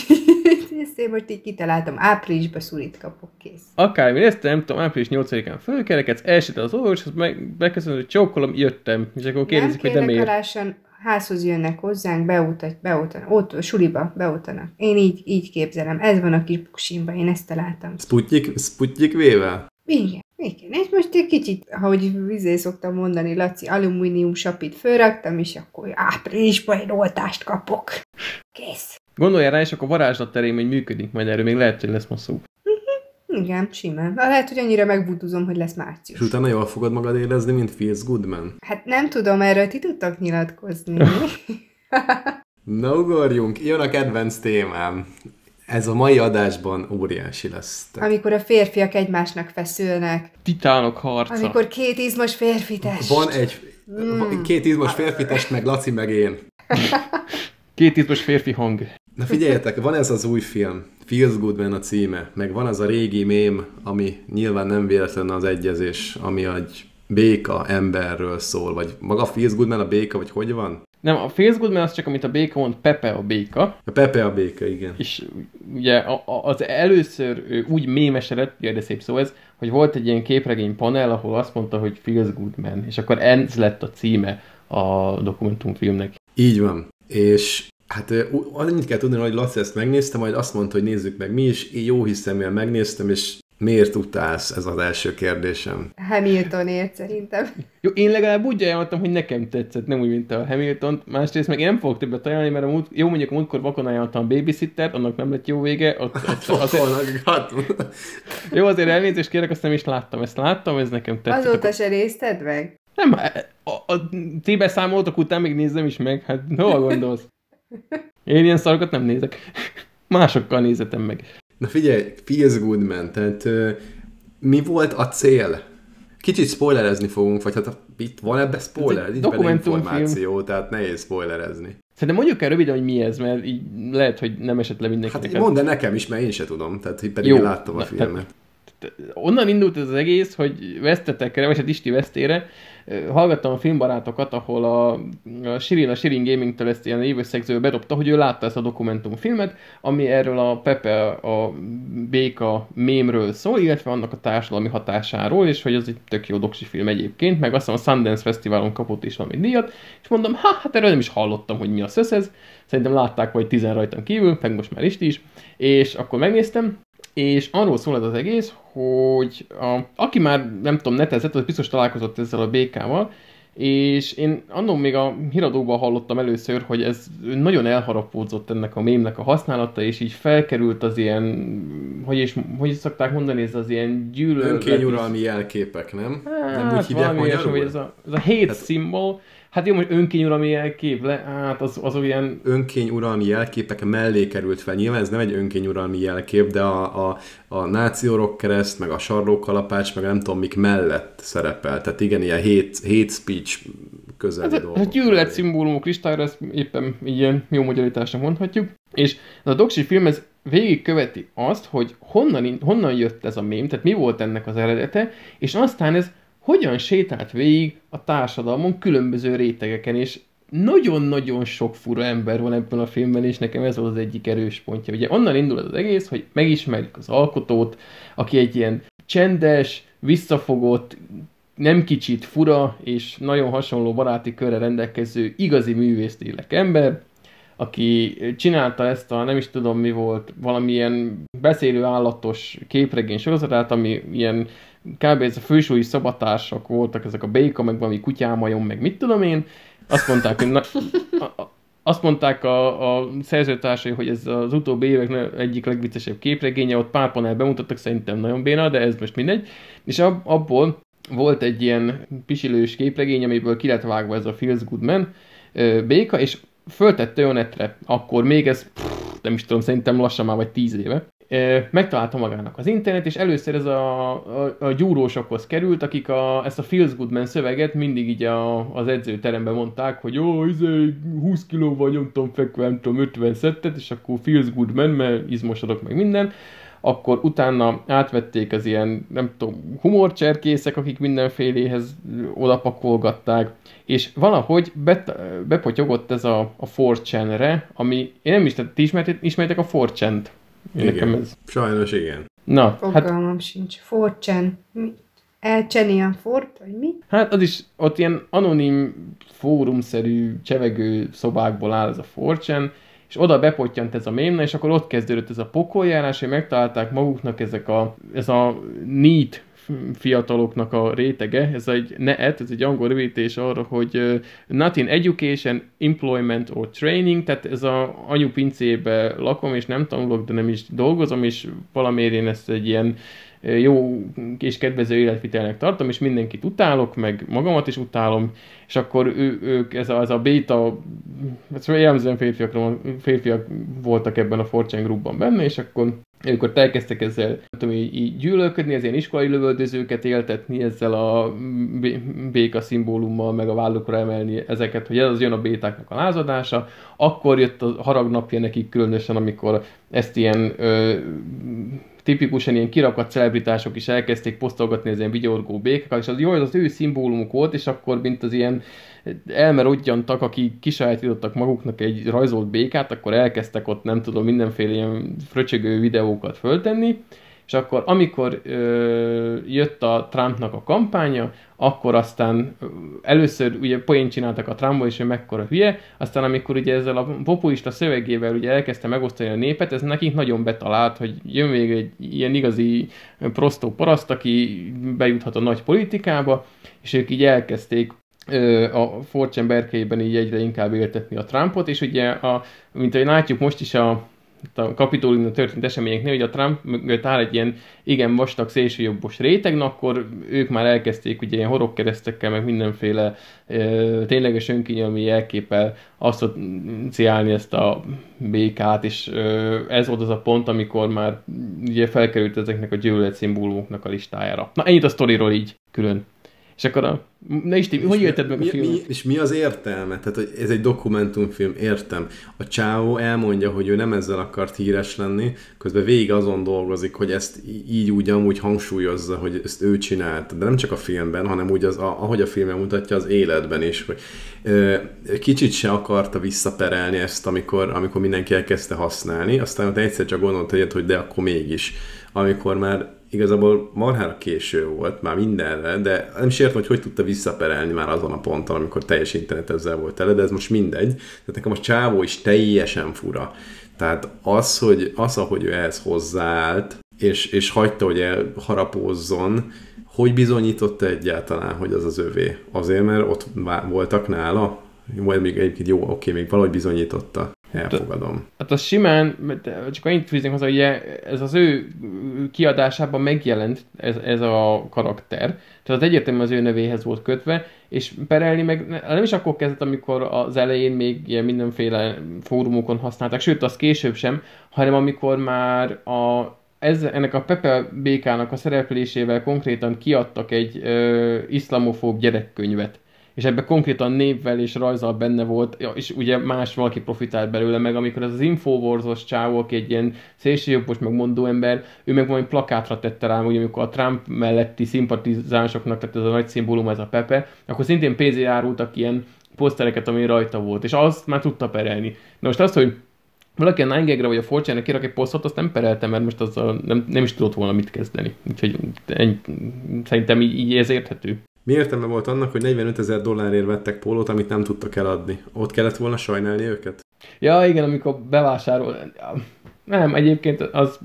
ezt én most így kitaláltam, áprilisba szurit kapok, kész. Akármi ezt nem tudom, április 8-án fölkerekedsz, elsőt az orvoshoz, meg beköszönöm, hogy csókolom, jöttem, és akkor kérdezik, hogy nem miért. Alásan, házhoz jönnek hozzánk, beutat, beutanak, ott suliba beutanak. Én így, így képzelem, ez van a kis buksimba, én ezt találtam. Sputnik, Sputnik vével? Igen. Igen, és most egy kicsit, ahogy vizé szoktam mondani, Laci, alumínium sapit fölraktam, és akkor áprilisban egy oltást kapok. Kész. Gondolja rá, és akkor varázslat terén hogy működik, majd erről még lehet, hogy lesz ma szó. Igen, simán. Lehet, hogy annyira megbútuzom, hogy lesz március. És utána jól fogod magad érezni, mint Feels Goodman? Hát nem tudom, erről ti tudtak nyilatkozni. Na ugorjunk, jön a kedvenc témám. Ez a mai adásban óriási lesz. Amikor a férfiak egymásnak feszülnek. Titánok harca. Amikor két izmos férfi test. Van egy mm. két izmos férfi test, meg Laci, meg én. Két izmos férfi hang. Na figyeljetek, van ez az új film, Feels Good a címe, meg van az a régi mém, ami nyilván nem véletlen az egyezés, ami egy béka emberről szól, vagy maga Feels Good a béka, vagy hogy van? Nem, a Good az csak, amit a béka mond, Pepe a béka. A Pepe a béka, igen. És ugye az először úgy mémesedett, ugye de szép szó ez, hogy volt egy ilyen képregény panel, ahol azt mondta, hogy Feels Good Man, és akkor ez lett a címe a dokumentumfilmnek. Így van. És Hát annyit kell tudni, hogy Laci ezt megnézte, majd azt mondta, hogy nézzük meg mi is. Én jó hiszeműen megnéztem, és miért utálsz? Ez az első kérdésem. Hamiltonért szerintem. Jó, én legalább úgy ajánlottam, hogy nekem tetszett, nem úgy, mint a Hamilton. Másrészt meg én nem fogok többet ajánlani, mert a múlt, jó mondjuk a múltkor vakon ajánlottam a babysittert, annak nem lett jó vége. Ott, ott, azért, hát. jó, azért elnézést kérek, azt nem is láttam, ezt láttam, ez nekem tetszett. Azóta se nézted meg? Nem, a, a, ti beszámoltok után még nézem is meg, hát hol gondolsz? Én ilyen szarokat nem nézek. Másokkal nézetem meg. Na figyelj, feels good man, tehát uh, mi volt a cél? Kicsit spoilerezni fogunk, vagy hát itt van ebbe spoiler, nincs benne információ, tehát nehéz spoilerezni. Szerintem mondjuk el röviden, hogy mi ez, mert így lehet, hogy nem esett le mindenkinek. Hát mondd nekem is, mert én se tudom, tehát pedig Jó, láttam a filmet. Tehát, onnan indult ez az egész, hogy vesztetekre, vagy hát Isti vesztére, hallgattam a filmbarátokat, ahol a, a Shirin, a Shirin Gaming-től ezt ilyen évösszegző bedobta, hogy ő látta ezt a dokumentumfilmet, ami erről a Pepe a béka mémről szól, illetve annak a társadalmi hatásáról, és hogy ez egy tök jó doksi film egyébként, meg azt a Sundance Fesztiválon kapott is valami díjat, és mondom, ha, hát erről nem is hallottam, hogy mi a szöszez, szerintem látták vagy tizen rajtam kívül, meg most már Isti is, és akkor megnéztem, és arról szól ez az egész, hogy a, aki már nem tudom, netezett, az biztos találkozott ezzel a békával, és én annól még a híradóban hallottam először, hogy ez nagyon elharapódzott ennek a mémnek a használata, és így felkerült az ilyen, hogy is, hogy is szokták mondani, ez az ilyen gyűlölet. Önkényuralmi jelképek, nem? Hát, nem úgy hívják magyarul? Ez a, ez a hate hát, symbol, Hát jó, most önkényuralmi jelkép, le, hát az, az olyan... Önkényuralmi jelképek mellé került fel. Nyilván ez nem egy önkényuralmi jelkép, de a, a, a nációrok kereszt, meg a sarlókalapács, meg nem tudom mik mellett szerepel. Tehát igen, ilyen hate, hate speech közeli hát, dolgok. Hát gyűlölet szimbólumok listára, ezt éppen ilyen jó magyarításra mondhatjuk. És ez a doksi film, ez végigköveti azt, hogy honnan, honnan jött ez a mém, tehát mi volt ennek az eredete, és aztán ez hogyan sétált végig a társadalmon különböző rétegeken, és nagyon-nagyon sok fura ember van ebben a filmben, és nekem ez volt az egyik erős pontja. Ugye onnan indul az egész, hogy megismerjük az alkotót, aki egy ilyen csendes, visszafogott, nem kicsit fura, és nagyon hasonló baráti körre rendelkező igazi művésztélek ember, aki csinálta ezt a, nem is tudom mi volt, valamilyen beszélő állatos képregény sorozatát, ami ilyen kb. ez a fősúlyi szabatársak voltak, ezek a béka, meg valami kutyámajon, meg mit tudom én, azt mondták, hogy na, a, azt mondták a, a szerzőtársai, hogy ez az utóbbi évek egyik legviccesebb képregénye, ott pár panel bemutattak, szerintem nagyon béna, de ez most mindegy. És ab, abból volt egy ilyen pisilős képregény, amiből ki lett vágva ez a Feels Good Man béka, és föltette olyan netre, akkor még ez, pff, nem is tudom, szerintem lassan már vagy tíz éve, megtalálta magának az internet, és először ez a, a, a gyúrósokhoz került, akik a, ezt a Feels Good Man szöveget mindig így a, az edzőteremben mondták, hogy jó, izé, 20 kilóval nyomtam fekve, nem tudom, 50 szettet, és akkor Feels Good Man, mert izmosodok meg minden, akkor utána átvették az ilyen, nem tudom, humorcserkészek, akik mindenféléhez odapakolgatták, és valahogy bet, bepotyogott ez a, a 4 ami, én nem is, ti ismeritek a 4 igen. Nekem ez... Sajnos igen. Na, Fogalmam hát... sincs. Forcsen. Mi? a fort, vagy mi? Hát az is ott ilyen anonim fórumszerű csevegő szobákból áll ez a forcsen, és oda bepottyant ez a mémne, és akkor ott kezdődött ez a pokoljárás, hogy megtalálták maguknak ezek a, ez a neat fiataloknak a rétege, ez egy NEET, ez egy angol rövidítés arra, hogy Not in Education, Employment or Training, tehát ez a anyupincébe lakom, és nem tanulok, de nem is dolgozom, és valamiért én ezt egy ilyen jó és kedvező életvitelnek tartom, és mindenkit utálok, meg magamat is utálom, és akkor ő, ők, ez a, ez a béta, ez jellemzően férfiakra, férfiak voltak ebben a Fortune Groupban benne, és akkor ott elkezdtek ezzel tudom, így, így gyűlölködni, az ilyen iskolai lövöldözőket éltetni, ezzel a béka szimbólummal, meg a vállukra emelni ezeket, hogy ez az jön a bétáknak a lázadása. Akkor jött a haragnapja nekik különösen, amikor ezt ilyen ö, tipikusan ilyen kirakat celebritások is elkezdték posztolgatni az ilyen vigyorgó békákat, és az jó, az ő szimbólumuk volt, és akkor mint az ilyen elmerodjantak, akik kisajátítottak maguknak egy rajzolt békát, akkor elkezdtek ott nem tudom mindenféle ilyen fröcsögő videókat föltenni, és akkor amikor ö, jött a Trumpnak a kampánya, akkor aztán először ugye poént csináltak a Trumpból, és ő mekkora hülye, aztán amikor ugye ezzel a populista szövegével ugye elkezdte megosztani a népet, ez nekik nagyon betalált, hogy jön még egy ilyen igazi prostó paraszt, aki bejuthat a nagy politikába, és ők így elkezdték a Fortune berkeiben így egyre inkább éltetni a Trumpot, és ugye, a, mint ahogy látjuk most is a, a kapitóliumban történt eseményeknél, hogy a Trump mögött áll egy ilyen igen vastag szélsőjobbos réteg, akkor ők már elkezdték ugye ilyen horogkeresztekkel, meg mindenféle ö, tényleges önkényelmi jelképpel asszociálni ezt a békát, és ö, ez volt az a pont, amikor már ugye felkerült ezeknek a gyűlölet szimbólumoknak a listájára. Na ennyit a sztoriról így külön. És akkor a... Na Isti, hogy élted meg a filmet? Mi, és mi az értelme? Tehát, hogy ez egy dokumentumfilm, értem. A Csávó elmondja, hogy ő nem ezzel akart híres lenni, közben végig azon dolgozik, hogy ezt így úgy amúgy hangsúlyozza, hogy ezt ő csinálta. De nem csak a filmben, hanem úgy az, ahogy a filmben mutatja, az életben is. Hogy, ö, kicsit se akarta visszaperelni ezt, amikor, amikor mindenki elkezdte használni, aztán egyszer csak gondolta, hogy de akkor mégis. Amikor már igazából marhára késő volt már mindenre, de nem is értem, hogy hogy tudta visszaperelni már azon a ponton, amikor teljes internet ezzel volt tele, de ez most mindegy. Tehát nekem a csávó is teljesen fura. Tehát az, hogy az, ahogy ő ehhez hozzáállt, és, és hagyta, hogy elharapózzon, hogy bizonyította egyáltalán, hogy az az övé? Azért, mert ott voltak nála? Vagy még egyébként jó, oké, még valahogy bizonyította. Elfogadom. Hát az simán, csak annyit fűznék hozzá, hogy ez az ő kiadásában megjelent ez, ez a karakter, tehát az egyértelműen az ő nevéhez volt kötve, és perelni meg nem is akkor kezdett, amikor az elején még ilyen mindenféle fórumokon használták, sőt, az később sem, hanem amikor már a, ez, ennek a Pepe békának a szereplésével konkrétan kiadtak egy ö, iszlamofób gyerekkönyvet és ebben konkrétan névvel és rajzal benne volt, és ugye más valaki profitált belőle, meg amikor ez az Infowars-os csávó, aki egy ilyen szélsőjobbos, meg mondó ember, ő meg valami plakátra tette rá, hogy amikor a Trump melletti szimpatizánsoknak, tehát ez a nagy szimbólum, ez a Pepe, akkor szintén pénzé árultak ilyen posztereket, ami rajta volt, és azt már tudta perelni. Na most azt, hogy valaki a 9 vagy a fortune kirak egy posztot, azt nem pereltem, mert most az nem, nem is tudott volna mit kezdeni. Úgyhogy ennyi, szerintem így, így ez érthető. Mi értelme volt annak, hogy 45 ezer dollárért vettek pólót, amit nem tudtak eladni? Ott kellett volna sajnálni őket? Ja, igen, amikor bevásárol... Nem, egyébként az...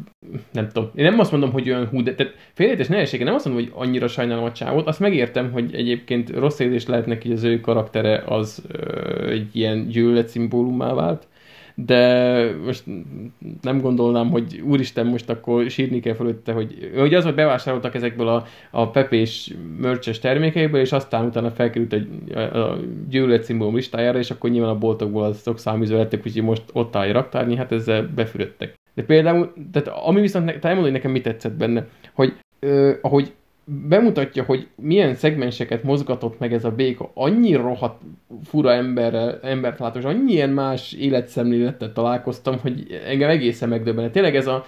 Nem tudom. Én nem azt mondom, hogy olyan hú, de... Tehát félreértés nehézsége, nem azt mondom, hogy annyira sajnálom a csávot. Azt megértem, hogy egyébként rossz érzés lehet neki, hogy az ő karaktere az ö, egy ilyen gyűlölet szimbólummá vált de most nem gondolnám, hogy úristen, most akkor sírni kell fölötte, hogy, hogy az, hogy bevásároltak ezekből a, a pepés mörcses termékeiből, és aztán utána felkerült egy, a, a gyűlölet szimbólum listájára, és akkor nyilván a boltokból az sok száműző lettek, úgyhogy most ott állj raktárni, hát ezzel befürödtek. De például, tehát ami viszont, te elmondod, hogy nekem mi tetszett benne, hogy ö, ahogy bemutatja, hogy milyen szegmenseket mozgatott meg ez a béka. Annyi rohadt fura emberrel, embert látom, és annyi ilyen más életszemlélettel találkoztam, hogy engem egészen megdöbbenet. Tényleg ez a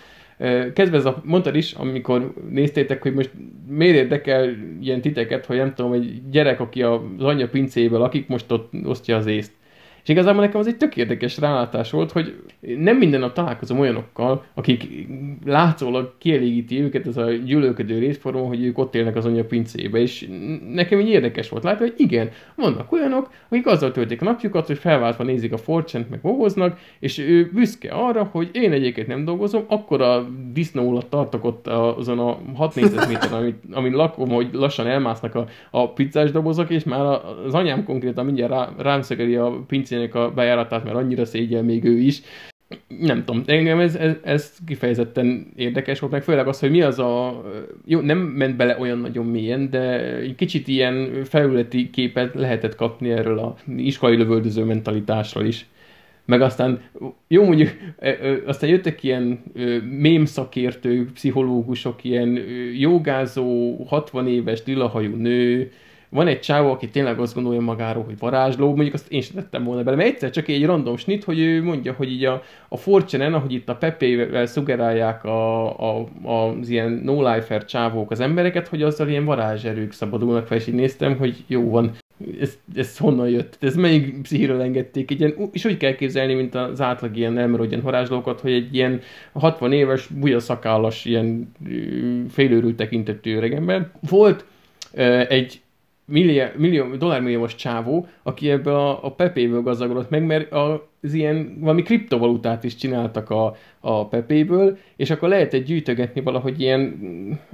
Kezdve ez a, mondtad is, amikor néztétek, hogy most miért érdekel ilyen titeket, hogy nem tudom, egy gyerek, aki az anyja pincéből lakik, most ott osztja az észt. És igazából nekem az egy tök érdekes rálátás volt, hogy nem minden nap találkozom olyanokkal, akik látszólag kielégíti őket ez a gyűlölködő részforma, hogy ők ott élnek az anya pincébe, és nekem így érdekes volt. Látni, hogy igen, vannak olyanok, akik azzal töltik a napjukat, hogy felváltva nézik a forcsent, meg vovoznak, és ő büszke arra, hogy én egyébként nem dolgozom, akkor a disznó alatt tartok ott azon a 6 négyzetméteren, amit, amin lakom, hogy lassan elmásznak a, a pizzás dobozok, és már az anyám konkrétan mindjárt rá, rám szögeli a pincének a bejáratát, mert annyira szégyel még ő is. Nem tudom, engem ez, ez, ez kifejezetten érdekes volt, meg főleg az, hogy mi az a... Jó, nem ment bele olyan nagyon mélyen, de egy kicsit ilyen felületi képet lehetett kapni erről a iskolai lövöldöző mentalitásról is meg aztán, jó mondjuk, aztán jöttek ilyen mém szakértők, pszichológusok, ilyen jogázó, 60 éves dilahajú nő, van egy csávó, aki tényleg azt gondolja magáról, hogy varázsló, mondjuk azt én sem tettem volna bele, mert egyszer csak egy random snit, hogy ő mondja, hogy így a, a fortune ahogy itt a Pepe-vel szugerálják a, a, az ilyen no-lifer csávók az embereket, hogy azzal ilyen varázserők szabadulnak fel, és így néztem, hogy jó van, ez, ez honnan jött? Ez melyik pszichiről engedték? Egy ilyen, és úgy kell képzelni, mint az átlag ilyen elmerodjan varázslókat, hogy egy ilyen 60 éves, bujaszakállas, ilyen félőrült tekintetű öregember. Volt egy millió, millió, dollármilliómos csávó, aki ebből a, a Pepéből gazdagodott meg, mert az ilyen valami kriptovalutát is csináltak a, a Pepéből, és akkor lehetett gyűjtögetni valahogy ilyen,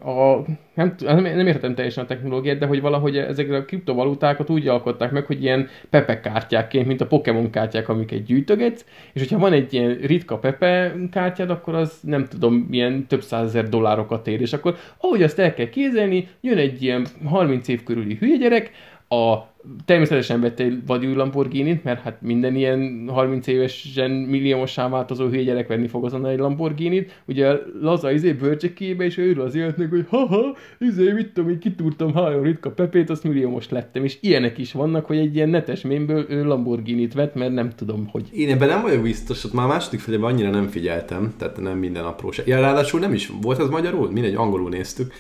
a, nem, nem, nem értem teljesen a technológiát, de hogy valahogy ezekre a kriptovalutákat úgy alkották meg, hogy ilyen Pepe kártyákként, mint a Pokémon kártyák, amiket gyűjtögetsz, és hogyha van egy ilyen ritka Pepe kártyád, akkor az nem tudom, milyen több százezer dollárokat ér, és akkor ahogy azt el kell kézelni, jön egy ilyen 30 év körüli hülye gyerek, a természetesen vette egy vadúj lamborghini mert hát minden ilyen 30 évesen milliómossá változó hülye gyerek venni fog azonnal egy Lamborghini-t. Ugye laza izé bőrcsekébe, és őről az életnek, hogy haha, izé, mit tudom, így kitúrtam három ritka pepét, azt milliómos lettem. És ilyenek is vannak, hogy egy ilyen netes mémből ő Lamborghini-t vett, mert nem tudom, hogy. Én ebben nem vagyok biztos, ott már második felében annyira nem figyeltem, tehát nem minden apróság. Ja, ráadásul nem is volt az magyarul, mindegy, angolul néztük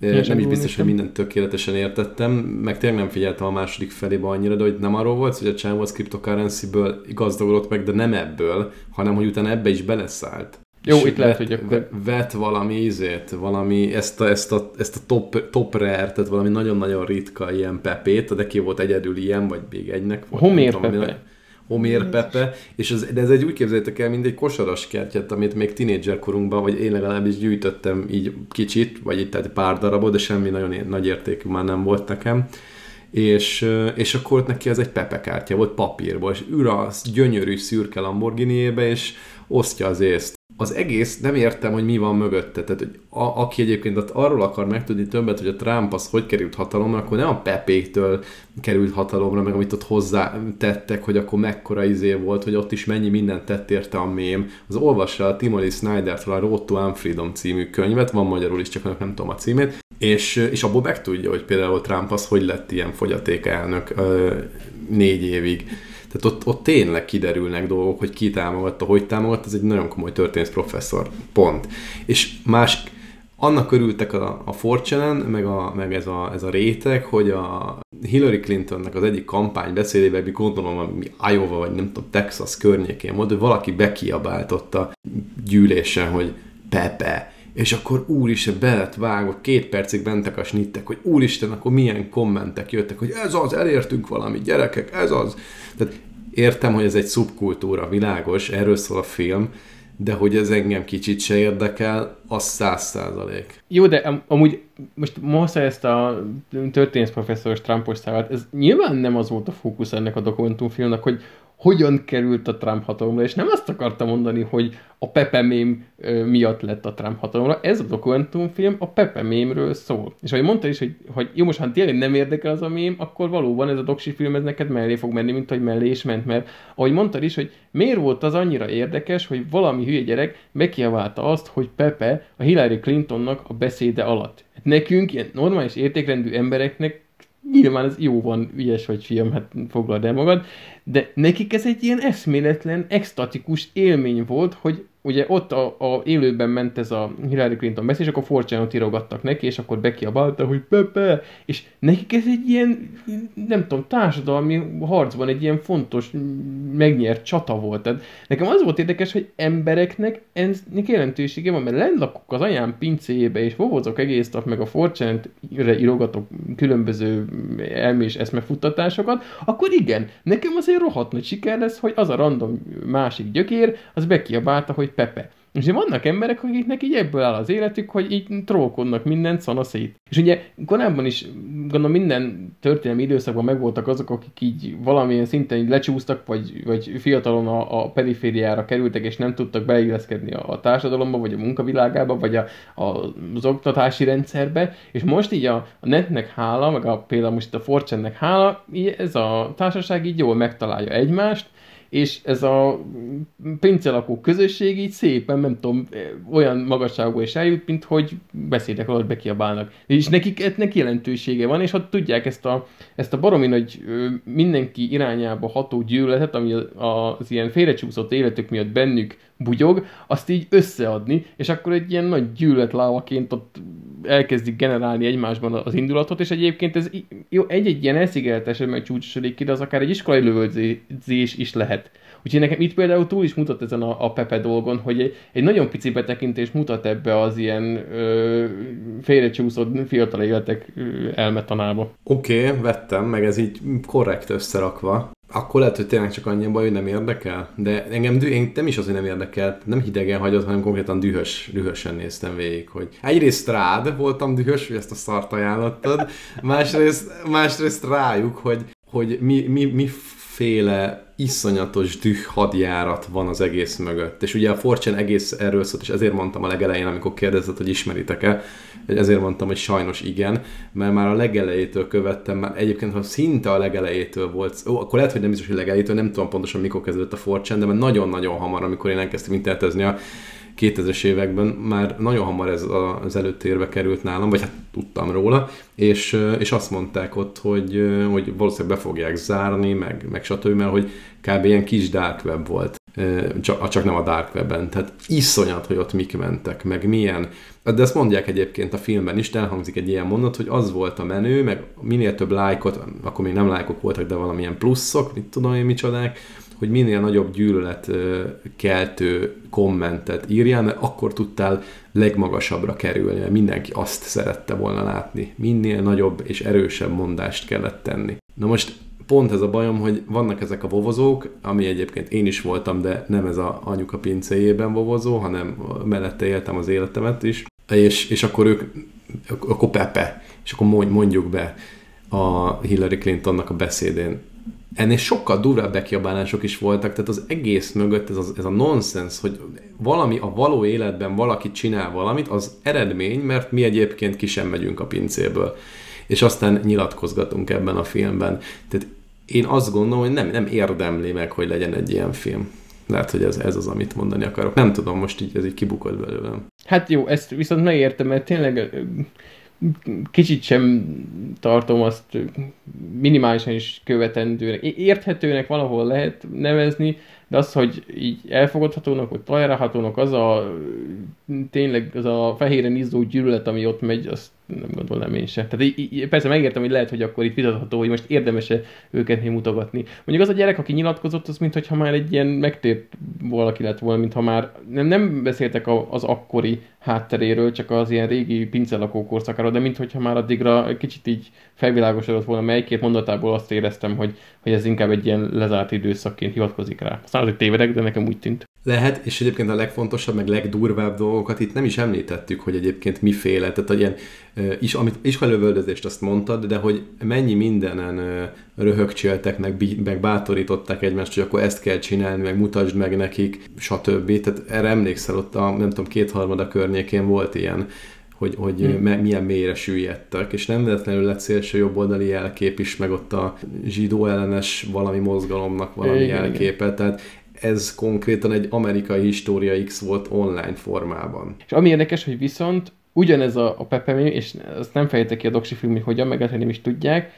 én nem is biztos, hogy mindent tökéletesen értettem, meg tényleg nem figyeltem a második felébe annyira, de hogy nem arról volt, hogy a csávó az cryptocurrency-ből gazdagodott meg, de nem ebből, hanem hogy utána ebbe is beleszállt. Jó, itt lehet, hogy akkor... Vett valami ízét, valami, ezt a, ezt a, ezt a top, top rare, tehát valami nagyon-nagyon ritka ilyen pepét, de ki volt egyedül ilyen, vagy még egynek volt. Homér pepe. Homér Pepe, és ez, de ez egy úgy képzeljétek el, mint egy kosaras kertjet, amit még tinédzser korunkban, vagy én legalábbis gyűjtöttem így kicsit, vagy itt egy pár darabot, de semmi nagyon nagy értékű már nem volt nekem. És, és akkor ott neki ez egy Pepe kártya volt papírból, és ül az gyönyörű szürke lamborghini és osztja az észt az egész nem értem, hogy mi van mögötte. Tehát, hogy a, aki egyébként arról akar megtudni többet, hogy a Trump az hogy került hatalomra, akkor nem a Pepétől került hatalomra, meg amit ott hozzá tettek, hogy akkor mekkora izé volt, hogy ott is mennyi mindent tett érte a mém. Az olvassa a Timothy Snyder-től a Road to Unfreedom című könyvet, van magyarul is, csak nem tudom a címét, és, és abból megtudja, hogy például Trump az hogy lett ilyen fogyatékelnök négy évig tehát ott, ott tényleg kiderülnek dolgok, hogy ki támogatta, hogy támogatta, ez egy nagyon komoly történész professzor, pont. És más, annak örültek a, a fortune meg, a, meg ez, a, ez a réteg, hogy a Hillary Clintonnak az egyik kampány beszédében, mi gondolom, ami Iowa vagy nem tudom, Texas környékén volt, hogy valaki bekiabáltotta gyűlésen, hogy Pepe, és akkor úristen, be lett vágva, két percig bentek a snittek, hogy úristen, akkor milyen kommentek jöttek, hogy ez az, elértünk valami, gyerekek, ez az. Tehát értem, hogy ez egy szubkultúra, világos, erről szól a film, de hogy ez engem kicsit se érdekel, az száz százalék. Jó, de am- amúgy most most ezt a történész professzoros Trumpos szávát, ez nyilván nem az volt a fókusz ennek a dokumentumfilmnek, hogy hogyan került a Trump hatalomra, és nem azt akarta mondani, hogy a Pepe mém miatt lett a Trump hatalomra. Ez a dokumentumfilm a Pepe mémről szól. És ahogy mondta is, hogy, hogy jó, most ha tényleg nem érdekel az a mém, akkor valóban ez a doksi film ez neked mellé fog menni, mint hogy mellé is ment, mert ahogy mondta is, hogy miért volt az annyira érdekes, hogy valami hülye gyerek bekiabálta azt, hogy Pepe a Hillary Clintonnak a beszéde alatt. Nekünk, ilyen normális értékrendű embereknek nyilván ez jó van, ügyes vagy fiam, hát foglald el magad, de nekik ez egy ilyen eszméletlen, extatikus élmény volt, hogy ugye ott a, a élőben ment ez a Hillary Clinton beszél, és akkor Fortune-ot írogattak neki, és akkor bekiabálta, hogy Pepe, és nekik ez egy ilyen, nem tudom, társadalmi harcban egy ilyen fontos, megnyert csata volt. Tehát nekem az volt érdekes, hogy embereknek ennek jelentősége van, mert lennakok az anyám pincéjébe, és vovozok egész nap, meg a Fortune-re írogatok különböző elmés eszmefuttatásokat, akkor igen, nekem azért rohadt nagy siker lesz, hogy az a random másik gyökér, az bekiabálta, hogy Pepe. És vannak emberek, akiknek így ebből áll az életük, hogy így trollkodnak mindent szana szét. És ugye korábban is, gondolom minden történelmi időszakban megvoltak azok, akik így valamilyen szinten így lecsúsztak, vagy, vagy fiatalon a, a perifériára kerültek, és nem tudtak beilleszkedni a, a társadalomba, vagy a munkavilágába, vagy a, a, az oktatási rendszerbe, és most így a, a netnek hála, meg a, például most a Fortune-nek hála, így ez a társaság így jól megtalálja egymást, és ez a pincelakó közösség így szépen, nem tudom, olyan magasságból is eljut, mint hogy beszédek alatt bekiabálnak. És nekik ennek jelentősége van, és ha tudják ezt a, ezt a baromi nagy mindenki irányába ható gyűlöletet, ami az ilyen félrecsúszott életük miatt bennük bugyog, azt így összeadni, és akkor egy ilyen nagy gyűlöletlávaként ott elkezdik generálni egymásban az indulatot, és egyébként ez jó, egy-egy ilyen elszigeteltes, meg csúcsosodik ki, de az akár egy iskolai lövöldözés is lehet. Úgyhogy nekem itt például túl is mutat ezen a, a Pepe dolgon, hogy egy, egy nagyon pici betekintés mutat ebbe az ilyen ö, félrecsúszott fiatal életek elmetanába. Oké, okay, vettem, meg ez így korrekt összerakva. Akkor lehet, hogy tényleg csak annyi baj, hogy nem érdekel. De engem én nem is az, hogy nem érdekel, nem hidegen hagyott, hanem konkrétan dühös, dühösen néztem végig, hogy egyrészt rád voltam dühös, hogy ezt a szart ajánlottad, másrészt, másrészt rájuk, hogy, hogy mi, mi, mi féle iszonyatos düh hadjárat van az egész mögött. És ugye a Fortune egész erről szólt, és ezért mondtam a legelején, amikor kérdezett, hogy ismeritek-e, ezért mondtam, hogy sajnos igen, mert már a legelejétől követtem, már egyébként, ha szinte a legelejétől volt, ó, akkor lehet, hogy nem biztos, hogy legelejétől, nem tudom pontosan mikor kezdődött a Fortune, de mert nagyon-nagyon hamar, amikor én elkezdtem internetezni a 2000-es években már nagyon hamar ez az előtérbe került nálam, vagy hát tudtam róla, és, és azt mondták ott, hogy, hogy valószínűleg be fogják zárni, meg, meg stb., mert hogy kb. ilyen kis dark web volt, csak, csak nem a dark webben, tehát iszonyat, hogy ott mik mentek, meg milyen, de ezt mondják egyébként a filmben is, elhangzik egy ilyen mondat, hogy az volt a menő, meg minél több lájkot, akkor még nem lájkok voltak, de valamilyen pluszok, mit tudom én micsodák, hogy minél nagyobb gyűlölet keltő kommentet írjál, mert akkor tudtál legmagasabbra kerülni, mert mindenki azt szerette volna látni. Minél nagyobb és erősebb mondást kellett tenni. Na most pont ez a bajom, hogy vannak ezek a vovozók, ami egyébként én is voltam, de nem ez a anyuka pincéjében vovozó, hanem mellette éltem az életemet is, és, és akkor ők, akkor Pepe, és akkor mondjuk be a Hillary Clintonnak a beszédén ennél sokkal durvább bekiabálások is voltak, tehát az egész mögött ez a, ez a nonsens, hogy valami a való életben valaki csinál valamit, az eredmény, mert mi egyébként ki sem megyünk a pincéből. És aztán nyilatkozgatunk ebben a filmben. Tehát én azt gondolom, hogy nem, nem érdemli meg, hogy legyen egy ilyen film. Lehet, hogy ez, ez az, amit mondani akarok. Nem tudom, most így ez így kibukott belőlem. Hát jó, ezt viszont megértem, mert tényleg kicsit sem tartom azt minimálisan is követendőnek. Érthetőnek valahol lehet nevezni, de az, hogy így elfogadhatónak, vagy tolerálhatónak, az a tényleg az a fehéren izzó gyűlölet, ami ott megy, azt nem gondolom én sem. Tehát persze megértem, hogy lehet, hogy akkor itt vitatható, hogy most érdemese őket mutogatni. Mondjuk az a gyerek, aki nyilatkozott, az mintha már egy ilyen megtért valaki lett volna, mintha már nem, nem beszéltek az akkori hátteréről, csak az ilyen régi pincelakó korszakáról, de mintha már addigra kicsit így felvilágosodott volna, melyikét mondatából azt éreztem, hogy, hogy ez inkább egy ilyen lezárt időszakként hivatkozik rá. Aztán azért tévedek, de nekem úgy tűnt. Lehet, és egyébként a legfontosabb, meg legdurvább dolgokat itt nem is említettük, hogy egyébként miféle, tehát hogy ilyen is, amit iskolövöldözést azt mondtad, de hogy mennyi mindenen röhögcséltek, meg, meg bátorították egymást, hogy akkor ezt kell csinálni, meg mutasd meg nekik, stb. Tehát erre emlékszel, ott a, nem tudom, kétharmada környékén volt ilyen, hogy, hogy hmm. me, milyen mélyre süllyedtek, és nem véletlenül lett szélső jobboldali jelkép is, meg ott a zsidó ellenes valami mozgalomnak valami igen, jelképe, igen. tehát ez konkrétan egy amerikai História X volt online formában. És ami érdekes, hogy viszont ugyanez a, a Pepe és azt nem fejtek ki a doksi film, hogy hogyan, meg nem is tudják,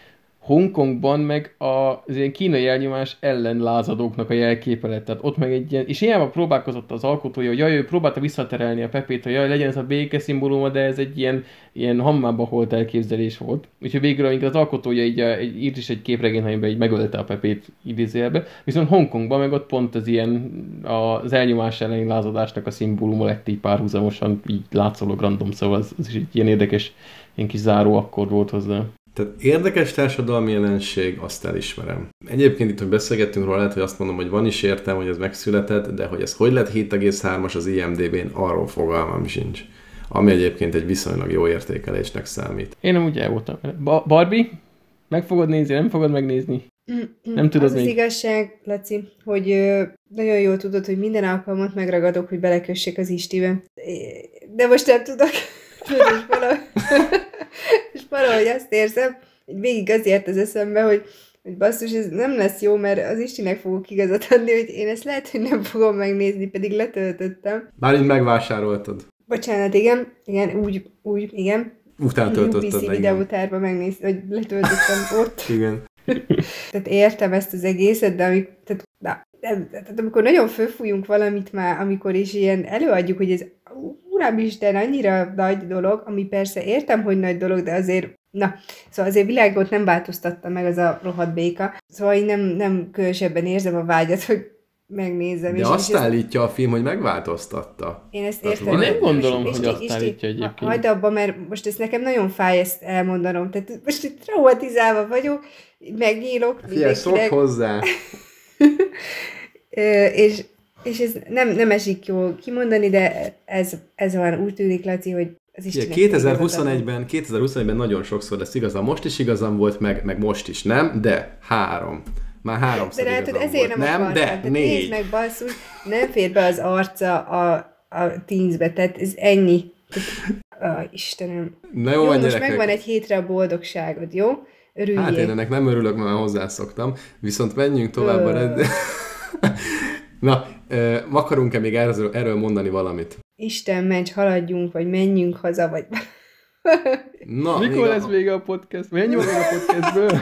Hongkongban meg az ilyen kínai elnyomás ellen lázadóknak a jelképe lett. Tehát ott meg egy ilyen, és hiába próbálkozott az alkotója, hogy jaj, ő próbálta visszaterelni a Pepét, hogy jaj, legyen ez a béke szimbóluma, de ez egy ilyen, ilyen hammába holt elképzelés volt. Úgyhogy végül, amikor az alkotója így, így írt is egy képregény, amiben így megölte a Pepét idézélbe, viszont Hongkongban meg ott pont az ilyen az elnyomás elleni lázadásnak a szimbóluma lett így párhuzamosan, így látszólag random, szóval az, az is egy ilyen érdekes, ilyen kis záró akkor volt hozzá. Tehát érdekes társadalmi jelenség, azt elismerem. Egyébként itt, hogy beszélgettünk róla, lehet, hogy azt mondom, hogy van is értem, hogy ez megszületett, de hogy ez hogy lett 7,3-as az IMDB-n, arról fogalmam sincs. Ami egyébként egy viszonylag jó értékelésnek számít. Én nem úgy el voltam. Ba- Barbie? Meg fogod nézni, nem fogod megnézni? Nem tudod az még. az igazság, Laci, hogy ö, nagyon jól tudod, hogy minden alkalmat megragadok, hogy belekössék az Istibe. De most nem tudok. És valahogy, és valahogy azt érzem, hogy végig azért az eszembe, hogy, hogy basszus, ez nem lesz jó, mert az Istinek fogok igazat adni, hogy én ezt lehet, hogy nem fogom megnézni, pedig letöltöttem. Bármint megvásároltad. Bocsánat, igen, igen, úgy, úgy, igen. Utána töltötted le, videótárba megnézni, hogy letöltöttem ott. Igen. Tehát értem ezt az egészet, de amik, tehát, na, nem, tehát amikor nagyon fölfújunk valamit már, amikor is ilyen előadjuk, hogy ez uramisten annyira nagy dolog, ami persze értem, hogy nagy dolog, de azért Na, szóval azért világot nem változtatta meg az a rohadt béka. Szóval én nem, nem különösebben érzem a vágyat, hogy megnézzem. De és, azt és ezt, állítja a film, hogy megváltoztatta. én ezt értem. Én nem gondolom, És- hogy és- azt és- állítja ha- egyébként. Hagyd abba, mert most ez nekem nagyon fáj ezt elmondanom. Tehát most itt traumatizálva vagyok, megnyílok Figyelj, szok hozzá! És, és ez nem, nem esik jól kimondani, de ez, ez van, úgy tűnik, Laci, hogy az Istennek 2021-ben, 2021-ben nagyon sokszor lesz igazam, most is igazam volt, meg, meg most is, nem? De három. Már háromszor De látod, ezért volt. nem, nem akartam. de De négy. nézd meg, basszus, nem fér be az arca a, a tízbe, tehát ez ennyi. Ó, Istenem. Na jó, Jó, van, most gyerekek. megvan egy hétre a boldogságod, jó? Örüljél. Hát én ennek nem örülök, mert hozzászoktam. Viszont menjünk tovább a. Na, ö, akarunk-e még erről, erről mondani valamit? Isten ments, haladjunk, vagy menjünk haza, vagy... Na, Mikor még lesz a... vége a podcast? Vége a podcastből?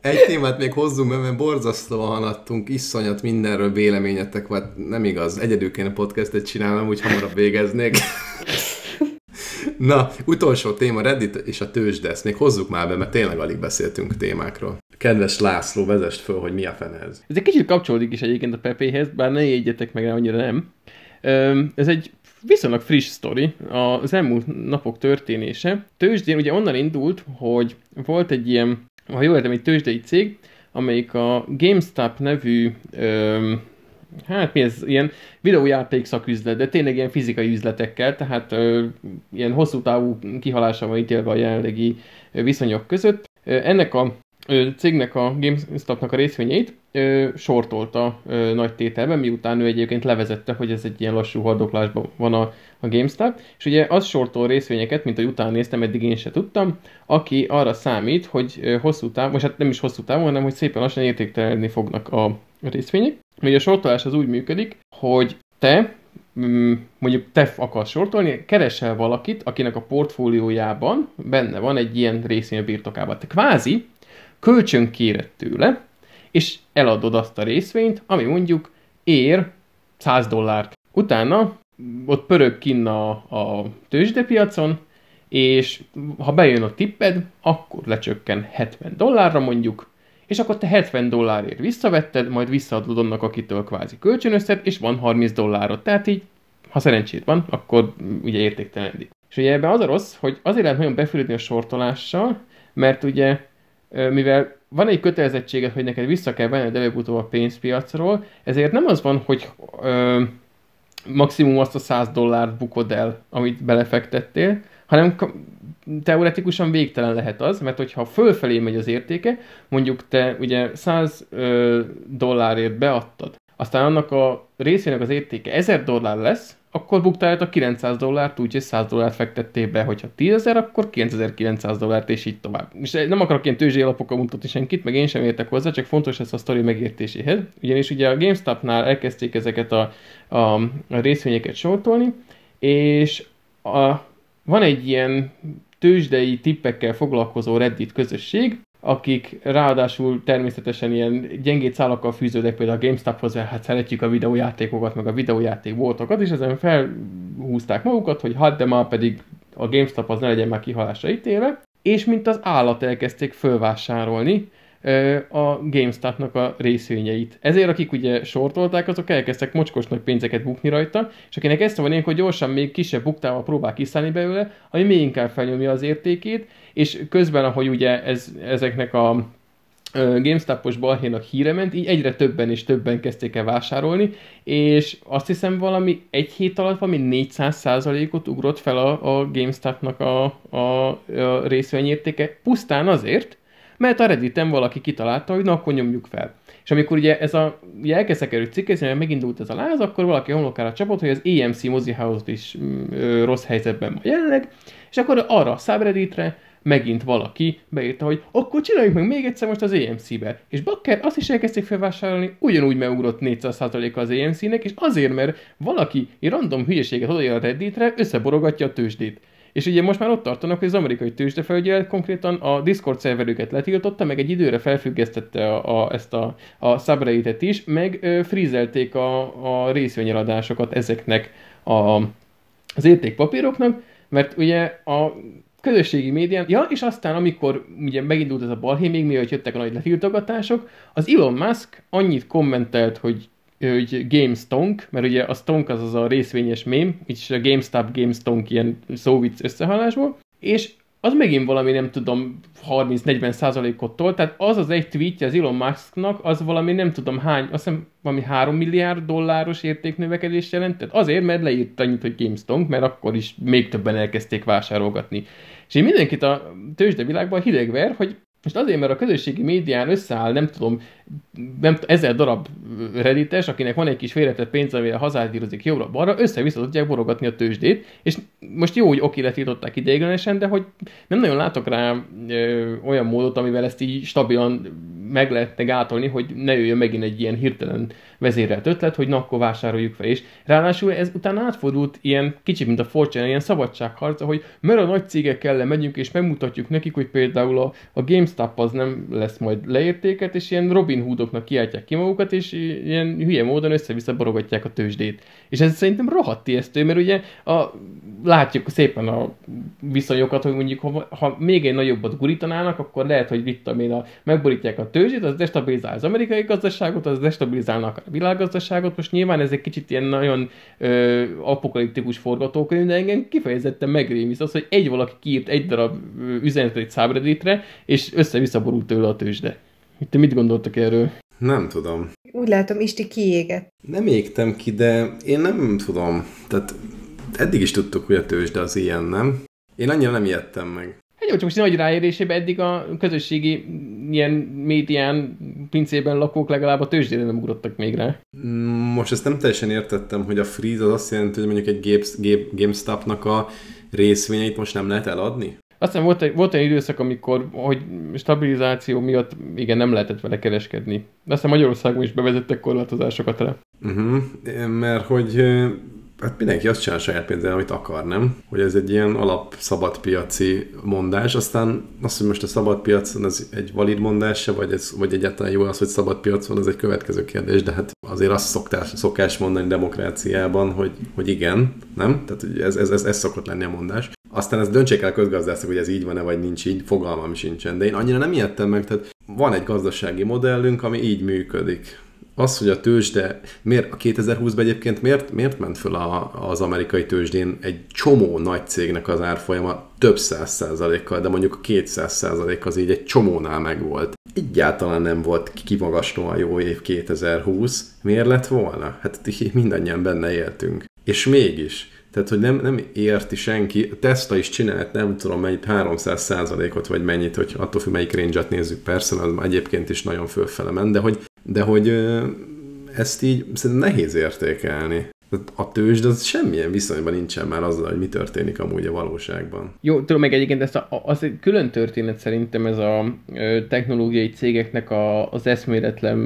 Egy témát még hozzunk be, mert borzasztóan haladtunk, iszonyat mindenről véleményetek, vagy nem igaz, egyedül kéne podcastet csinálnom, úgy hamarabb végeznék. Na, utolsó téma, Reddit és a tőzsde, ezt még hozzuk már be, mert tényleg alig beszéltünk témákról. Kedves László, vezest föl, hogy mi a fene ez. Ez egy kicsit kapcsolódik is egyébként a Pepéhez, bár ne jegyetek meg annyira nem. Ez egy viszonylag friss sztori, az elmúlt napok történése. Tőzsdén ugye onnan indult, hogy volt egy ilyen, ha jól értem, egy tőzsdei cég, amelyik a GameStop nevű öm, hát mi ez, ilyen videójáték szaküzlet, de tényleg ilyen fizikai üzletekkel, tehát ö, ilyen hosszú távú kihalásra van ítélve a jelenlegi viszonyok között. Ennek a cégnek a GameStopnak a részvényeit ö, sortolta ö, nagy tételben, miután ő egyébként levezette, hogy ez egy ilyen lassú haldoklásban van a, a GameStop, és ugye az sortol részvényeket, mint hogy utána néztem, eddig én se tudtam, aki arra számít, hogy ö, hosszú távon, most hát nem is hosszú távon, hanem hogy szépen lassan értéktelenedni fognak a részvények. Ugye a sortolás az úgy működik, hogy te mm, mondjuk te akarsz sortolni, keresel valakit, akinek a portfóliójában benne van egy ilyen részvény a birtokában. Te kvázi kölcsön kéred tőle, és eladod azt a részvényt, ami mondjuk ér 100 dollárt. Utána ott pörög kinn a, a tőzsdepiacon, és ha bejön a tipped, akkor lecsökken 70 dollárra mondjuk, és akkor te 70 dollárért visszavetted, majd visszaadod annak, akitől kvázi kölcsönözted, és van 30 dollárod. Tehát így, ha szerencsét van, akkor ugye értéktelenedik. És ugye ebben az a rossz, hogy azért lehet nagyon befürödni a sortolással, mert ugye, mivel van egy kötelezettséged, hogy neked vissza kell venned előbb-utóbb a pénzpiacról, ezért nem az van, hogy ö, maximum azt a 100 dollárt bukod el, amit belefektettél, hanem teoretikusan végtelen lehet az, mert hogyha fölfelé megy az értéke, mondjuk te ugye 100 ö, dollárért beadtad, aztán annak a részének az értéke 1000 dollár lesz, akkor buktál a 900 dollárt, úgyhogy 100 dollárt fektettél be, hogyha 10 akkor 9900 dollárt, és így tovább. És nem akarok ilyen tőzsdei alapokkal mutatni senkit, meg én sem értek hozzá, csak fontos ez a sztori megértéséhez. Ugyanis ugye a GameStop-nál elkezdték ezeket a, a, a részvényeket sortolni, és a, van egy ilyen tőzsdei tippekkel foglalkozó Reddit közösség, akik ráadásul természetesen ilyen gyengét szálakkal fűződnek például a GameStophoz, mert hát szeretjük a videójátékokat, meg a videójáték voltokat, és ezen felhúzták magukat, hogy hát de már pedig a GameStop az ne legyen már kihalásra ítélve, és mint az állat elkezdték fölvásárolni a GameStop-nak a részvényeit. Ezért akik ugye sortolták, azok elkezdtek mocskos nagy pénzeket bukni rajta, és akinek ezt van ilyenkor gyorsan még kisebb buktával próbál kiszállni belőle, ami még inkább felnyomja az értékét, és közben, ahogy ugye ez, ezeknek a GameStop-os balhénak híre ment, így egyre többen és többen kezdték el vásárolni, és azt hiszem valami egy hét alatt valami 400%-ot ugrott fel a, a GameStop-nak a, a, a részvényértéke, pusztán azért, mert a Redditen valaki kitalálta, hogy na, akkor nyomjuk fel. És amikor ugye ez a, ugye elkezdtek erről cikkezni, mert megindult ez a láz, akkor valaki homlokára csapott, hogy az AMC mozihouse is mm, ö, rossz helyzetben van jelenleg, és akkor arra a subredditre megint valaki beírta, hogy akkor csináljuk meg még egyszer most az AMC-be. És Bakker azt is elkezdték felvásárolni, ugyanúgy megugrott 400% az AMC-nek, és azért, mert valaki egy random hülyeséget odaír a Redditre, összeborogatja a tőzsdét. És ugye most már ott tartanak, hogy az amerikai tőzsdefelügyelet konkrétan a Discord szerverüket letiltotta, meg egy időre felfüggesztette a, a, ezt a, a subredditet is, meg ö, frizelték a, a részvényeladásokat ezeknek a, az értékpapíroknak, mert ugye a közösségi médián, ja, és aztán amikor ugye megindult ez a balhé, még mielőtt jöttek a nagy letiltogatások, az Elon Musk annyit kommentelt, hogy hogy GameStonk, mert ugye a Stonk az az a részvényes mém, így a GameStop, GameStonk ilyen szóvic összehallásból, és az megint valami, nem tudom, 30-40 százalékot tolt, tehát az az egy tweetje az Elon Musknak, az valami nem tudom hány, azt hiszem valami 3 milliárd dolláros értéknövekedést jelentett, azért, mert leírt annyit, hogy GameStonk, mert akkor is még többen elkezdték vásárolgatni. És én mindenkit a tőzsde világban hidegver, hogy most azért, mert a közösségi médián összeáll, nem tudom, nem ezer darab reddites, akinek van egy kis félretett pénz, amivel hazádírozik jobbra-balra, össze-vissza tudják borogatni a tőzsdét, és most jó, hogy oké letiltották ideiglenesen, de hogy nem nagyon látok rá ö, olyan módot, amivel ezt így stabilan meg lehetne gátolni, hogy ne jöjjön megint egy ilyen hirtelen vezérelt ötlet, hogy na, akkor vásároljuk fel. És ráadásul ez utána átfordult ilyen kicsit, mint a Fortune, ilyen szabadságharca, hogy mert a nagy cégekkel megyünk, és megmutatjuk nekik, hogy például a, a GameStop az nem lesz majd leértéket, és ilyen Robin Hoodoknak kiáltják ki magukat, és ilyen hülye módon össze-vissza borogatják a tőzsdét. És ez szerintem rohadt ijesztő, mert ugye a, látjuk szépen a viszonyokat, hogy mondjuk ha, ha még egy nagyobbat gurítanának, akkor lehet, hogy mit tudom a, megborítják a tőzsdét, az destabilizál az amerikai gazdaságot, az destabilizálnak a világgazdaságot. Most nyilván ez egy kicsit ilyen nagyon ö, apokaliptikus forgatókönyv, de engem kifejezetten megrémisz az, hogy egy valaki kiírt egy darab üzenetet egy szábredétre, és össze-vissza borult tőle a tőzsde. Te mit gondoltak erről? Nem tudom. Úgy látom, Isti kiégett. Nem égtem ki, de én nem tudom. Tehát eddig is tudtuk, hogy a tőzsde az ilyen, nem? Én annyira nem ijedtem meg. Hát jó, csak most nagy ráérésében eddig a közösségi ilyen médián, pincében lakók legalább a tőzsdére nem ugrottak még rá. Most ezt nem teljesen értettem, hogy a freeze az azt jelenti, hogy mondjuk egy GameStop-nak a részvényeit most nem lehet eladni? Aztán volt egy, volt egy időszak, amikor hogy stabilizáció miatt igen, nem lehetett vele kereskedni. De aztán Magyarországon is bevezettek korlátozásokat rá. Uh-huh. Mert hogy hát mindenki azt csinál saját pénzzel, amit akar, nem? Hogy ez egy ilyen alap szabadpiaci mondás, aztán az, hogy most a szabadpiacon ez egy valid mondás se, vagy, ez, vagy egyáltalán jó az, hogy szabadpiacon, az egy következő kérdés, de hát azért azt szoktás, szokás mondani demokráciában, hogy, hogy igen, nem? Tehát ez, ez, ez, ez szokott lenni a mondás. Aztán ezt döntsék el közgazdászok, hogy ez így van-e, vagy nincs így, fogalmam sincsen. De én annyira nem ijedtem meg, tehát van egy gazdasági modellünk, ami így működik az, hogy a tőzsde, miért, a 2020-ban egyébként miért, miért ment föl a, az amerikai tőzsdén egy csomó nagy cégnek az árfolyama több száz százalékkal, de mondjuk a 200 százalék az így egy csomónál megvolt. Egyáltalán nem volt kimagaslóan jó év 2020. Miért lett volna? Hát mindannyian benne éltünk. És mégis. Tehát, hogy nem, nem érti senki. A Tesla is csinált, nem tudom mennyit, 300 százalékot, vagy mennyit, hogy attól függ, melyik range nézzük, persze, az egyébként is nagyon fölfele ment, de hogy de hogy ezt így szerintem nehéz értékelni. A tőzsd az semmilyen viszonyban nincsen már azzal, hogy mi történik amúgy a valóságban. Jó, tudom, meg egyébként ezt a, az egy külön történet szerintem ez a technológiai cégeknek a, az eszméletlen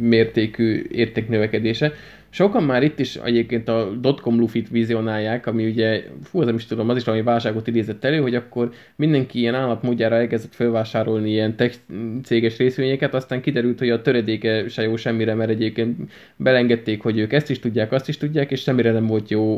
mértékű értéknövekedése. Sokan már itt is egyébként a dotcom lufit vizionálják, ami ugye, fú, nem is tudom, az is valami válságot idézett elő, hogy akkor mindenki ilyen állatmódjára elkezdett felvásárolni ilyen tech céges részvényeket, aztán kiderült, hogy a töredéke se jó semmire, mert egyébként belengedték, hogy ők ezt is tudják, azt is tudják, és semmire nem volt jó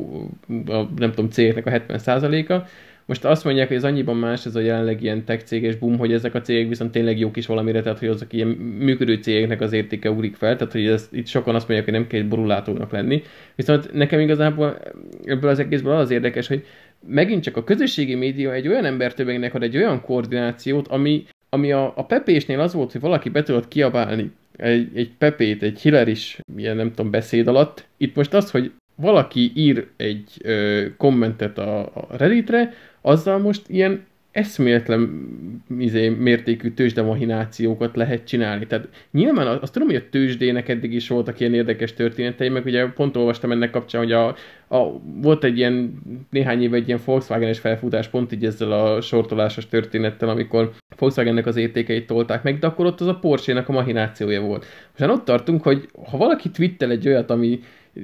a, nem tudom, cégeknek a 70%-a, most azt mondják, hogy ez annyiban más ez a jelenleg ilyen tech céges boom, hogy ezek a cégek viszont tényleg jók is valamire, tehát hogy azok ilyen működő cégeknek az értéke ugrik fel, tehát hogy ez, itt sokan azt mondják, hogy nem kell egy borulátónak lenni. Viszont nekem igazából ebből az egészből az érdekes, hogy megint csak a közösségi média egy olyan embertömegnek ad egy olyan koordinációt, ami, ami a, a Pepésnél az volt, hogy valaki be tudott kiabálni egy, egy Pepét, egy Hilaris, ilyen nem tudom, beszéd alatt. Itt most az, hogy valaki ír egy ö, kommentet a, a Redditre, azzal most ilyen eszméletlen izé, mértékű tőzsdemahinációkat lehet csinálni. Tehát nyilván azt tudom, hogy a tőzsdének eddig is voltak ilyen érdekes történetei, meg ugye pont olvastam ennek kapcsán, hogy a, a, volt egy ilyen néhány éve egy ilyen Volkswagen-es felfutás pont így ezzel a sortolásos történettel, amikor Volkswagennek az értékeit tolták meg, de akkor ott az a Porsche-nak a mahinációja volt. Most ott tartunk, hogy ha valaki twittel egy olyat, ami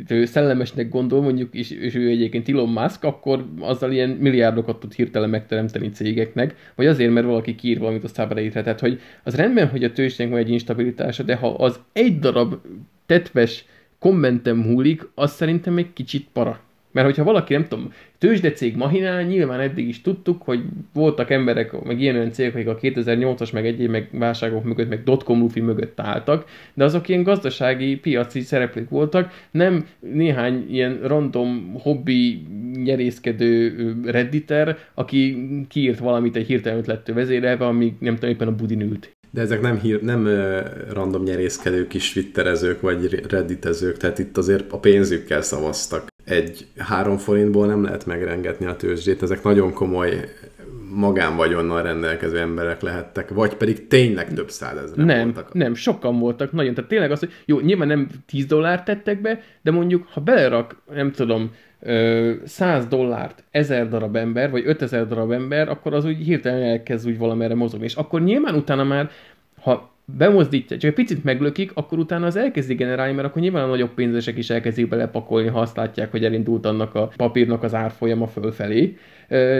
ő szellemesnek gondol, mondjuk, és, és ő egyébként Elon Musk, akkor azzal ilyen milliárdokat tud hirtelen megteremteni cégeknek, vagy azért, mert valaki kiír valamit a szábreítre. Tehát, hogy az rendben, hogy a tőzsdének van egy instabilitása, de ha az egy darab tetves kommentem múlik, az szerintem egy kicsit para. Mert hogyha valaki, nem tudom, tőzsdecég mahinál, nyilván eddig is tudtuk, hogy voltak emberek, meg ilyen olyan cégek, akik a 2008-as, meg egyéb meg válságok mögött, meg dotcom lufi mögött álltak, de azok ilyen gazdasági, piaci szereplők voltak, nem néhány ilyen random hobbi nyerészkedő redditer, aki kiírt valamit egy hirtelen ötlettől vezérelve, amíg nem tudom, éppen a budin ült. De ezek nem, hír, nem random nyerészkedők, kis twitterezők vagy redditezők, tehát itt azért a pénzükkel szavaztak egy három forintból nem lehet megrengetni a tőzsdét, ezek nagyon komoly magánvagyonnal rendelkező emberek lehettek, vagy pedig tényleg több százezre nem, voltak. Nem, sokan voltak, nagyon. Tehát tényleg az, hogy jó, nyilván nem 10 dollárt tettek be, de mondjuk, ha belerak, nem tudom, 100 dollárt 1000 darab ember, vagy 5000 darab ember, akkor az úgy hirtelen elkezd úgy valamerre mozogni. És akkor nyilván utána már, ha bemozdítja, csak egy picit meglökik, akkor utána az elkezdi generálni, mert akkor nyilván a nagyobb pénzesek is elkezdik belepakolni, ha azt látják, hogy elindult annak a papírnak az árfolyama fölfelé.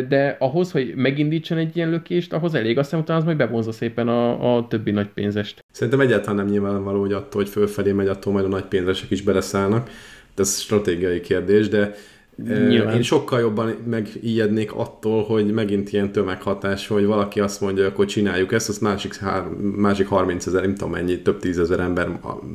De ahhoz, hogy megindítson egy ilyen lökést, ahhoz elég, aztán utána az majd bevonza szépen a, a többi nagy pénzest. Szerintem egyáltalán nem nyilvánvaló, hogy attól, hogy fölfelé megy, attól majd a nagy pénzesek is beleszállnak. Ez stratégiai kérdés, de Nyilván. Én sokkal jobban megijednék attól, hogy megint ilyen tömeghatás, hogy valaki azt mondja, hogy akkor csináljuk ezt, azt másik, hár, másik 30 ezer, nem tudom mennyi, több tízezer ember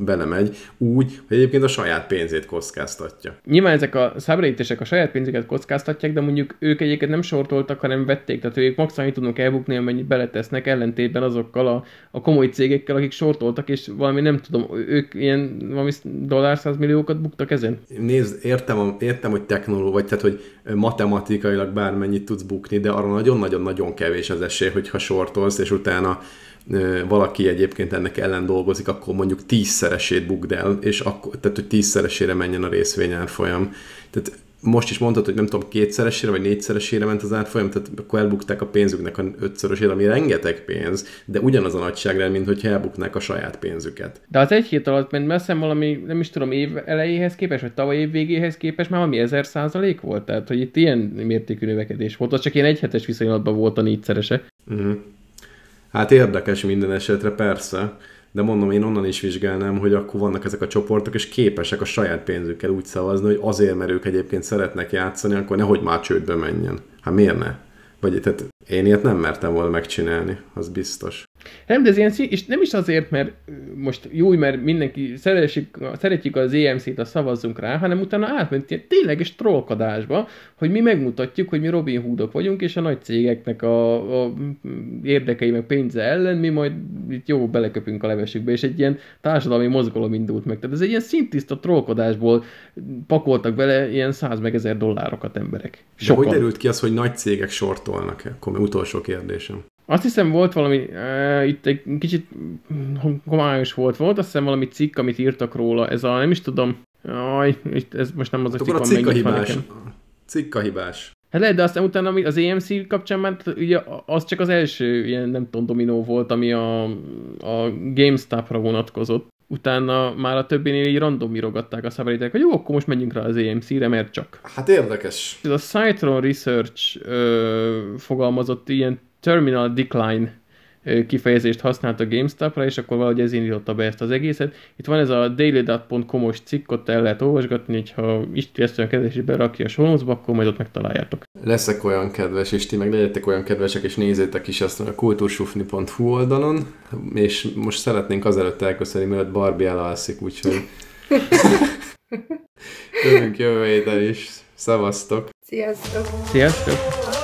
belemegy, úgy, hogy egyébként a saját pénzét kockáztatja. Nyilván ezek a szábrejtések a saját pénzüket kockáztatják, de mondjuk ők egyébként nem sortoltak, hanem vették, tehát ők maximum tudnak elbukni, amennyit beletesznek ellentétben azokkal a, a komoly cégekkel, akik sortoltak, és valami nem tudom, ők ilyen valami dollár milliókat buktak ezen. Nézd, értem, értem hogy technológia tanuló vagy, tehát hogy matematikailag bármennyit tudsz bukni, de arra nagyon-nagyon-nagyon kevés az esély, hogyha sortolsz, és utána valaki egyébként ennek ellen dolgozik, akkor mondjuk tízszeresét bukd el, és akkor, tehát hogy tízszeresére menjen a részvényárfolyam. Tehát most is mondtad, hogy nem tudom, kétszeresére vagy négyszeresére ment az árfolyam, tehát akkor elbukták a pénzüknek a ötszörösére, ami rengeteg pénz, de ugyanaz a nagyságrend, mint hogyha elbuknák a saját pénzüket. De az egy hét alatt ment messze valami, nem is tudom, év elejéhez képest, vagy tavaly év végéhez képest már valami ezer százalék volt, tehát hogy itt ilyen mértékű növekedés volt, az csak ilyen egyhetes viszonylatban volt a négyszerese. Uh-huh. Hát érdekes minden esetre, persze de mondom, én onnan is vizsgálnám, hogy akkor vannak ezek a csoportok, és képesek a saját pénzükkel úgy szavazni, hogy azért, mert ők egyébként szeretnek játszani, akkor nehogy már csődbe menjen. Hát miért ne? Vagy tehát én ilyet nem mertem volna megcsinálni, az biztos. Nem, de ez ilyen, és nem is azért, mert most jó, mert mindenki szeretjük, szeretjük az EMC-t, a szavazzunk rá, hanem utána átment ilyen tényleges trollkodásba, hogy mi megmutatjuk, hogy mi Robin Hoodok vagyunk, és a nagy cégeknek a, a érdekei meg pénze ellen mi majd itt jó beleköpünk a levesükbe, és egy ilyen társadalmi mozgalom indult meg. Tehát ez egy ilyen szintiszta trollkodásból pakoltak bele ilyen száz meg ezer dollárokat emberek. Sokan. De hogy derült ki az, hogy nagy cégek sortolnak-e? Akkor utolsó kérdésem. Azt hiszem volt valami, uh, itt egy kicsit homályos volt, volt azt hiszem valami cikk, amit írtak róla, ez a, nem is tudom, aj, ez most nem az a cikk, a cikk a hibás. Cikk a hibás. Hát lehet, de aztán utána az EMC kapcsán már ugye az csak az első ilyen, nem tudom, dominó volt, ami a, a GameStop-ra vonatkozott. Utána már a többinél így random írogatták a szabadíták, hogy jó, akkor most menjünk rá az EMC-re, mert csak. Hát érdekes. Ez a Cytron Research ö, fogalmazott ilyen terminal decline kifejezést használt a GameStop-ra, és akkor valahogy ez indította be ezt az egészet. Itt van ez a daily.com-os cikk, ott el lehet olvasgatni, hogyha Isti ezt olyan kedves, és berakja a sonozba, akkor majd ott megtaláljátok. Leszek olyan kedves, és ti meg legyetek olyan kedvesek, és nézzétek is azt a kultúrsufni.hu oldalon, és most szeretnénk azelőtt elköszönni, mielőtt Barbie elalszik, úgyhogy jövünk jövő héten is. Szevasztok! Sziasztok! Sziasztok!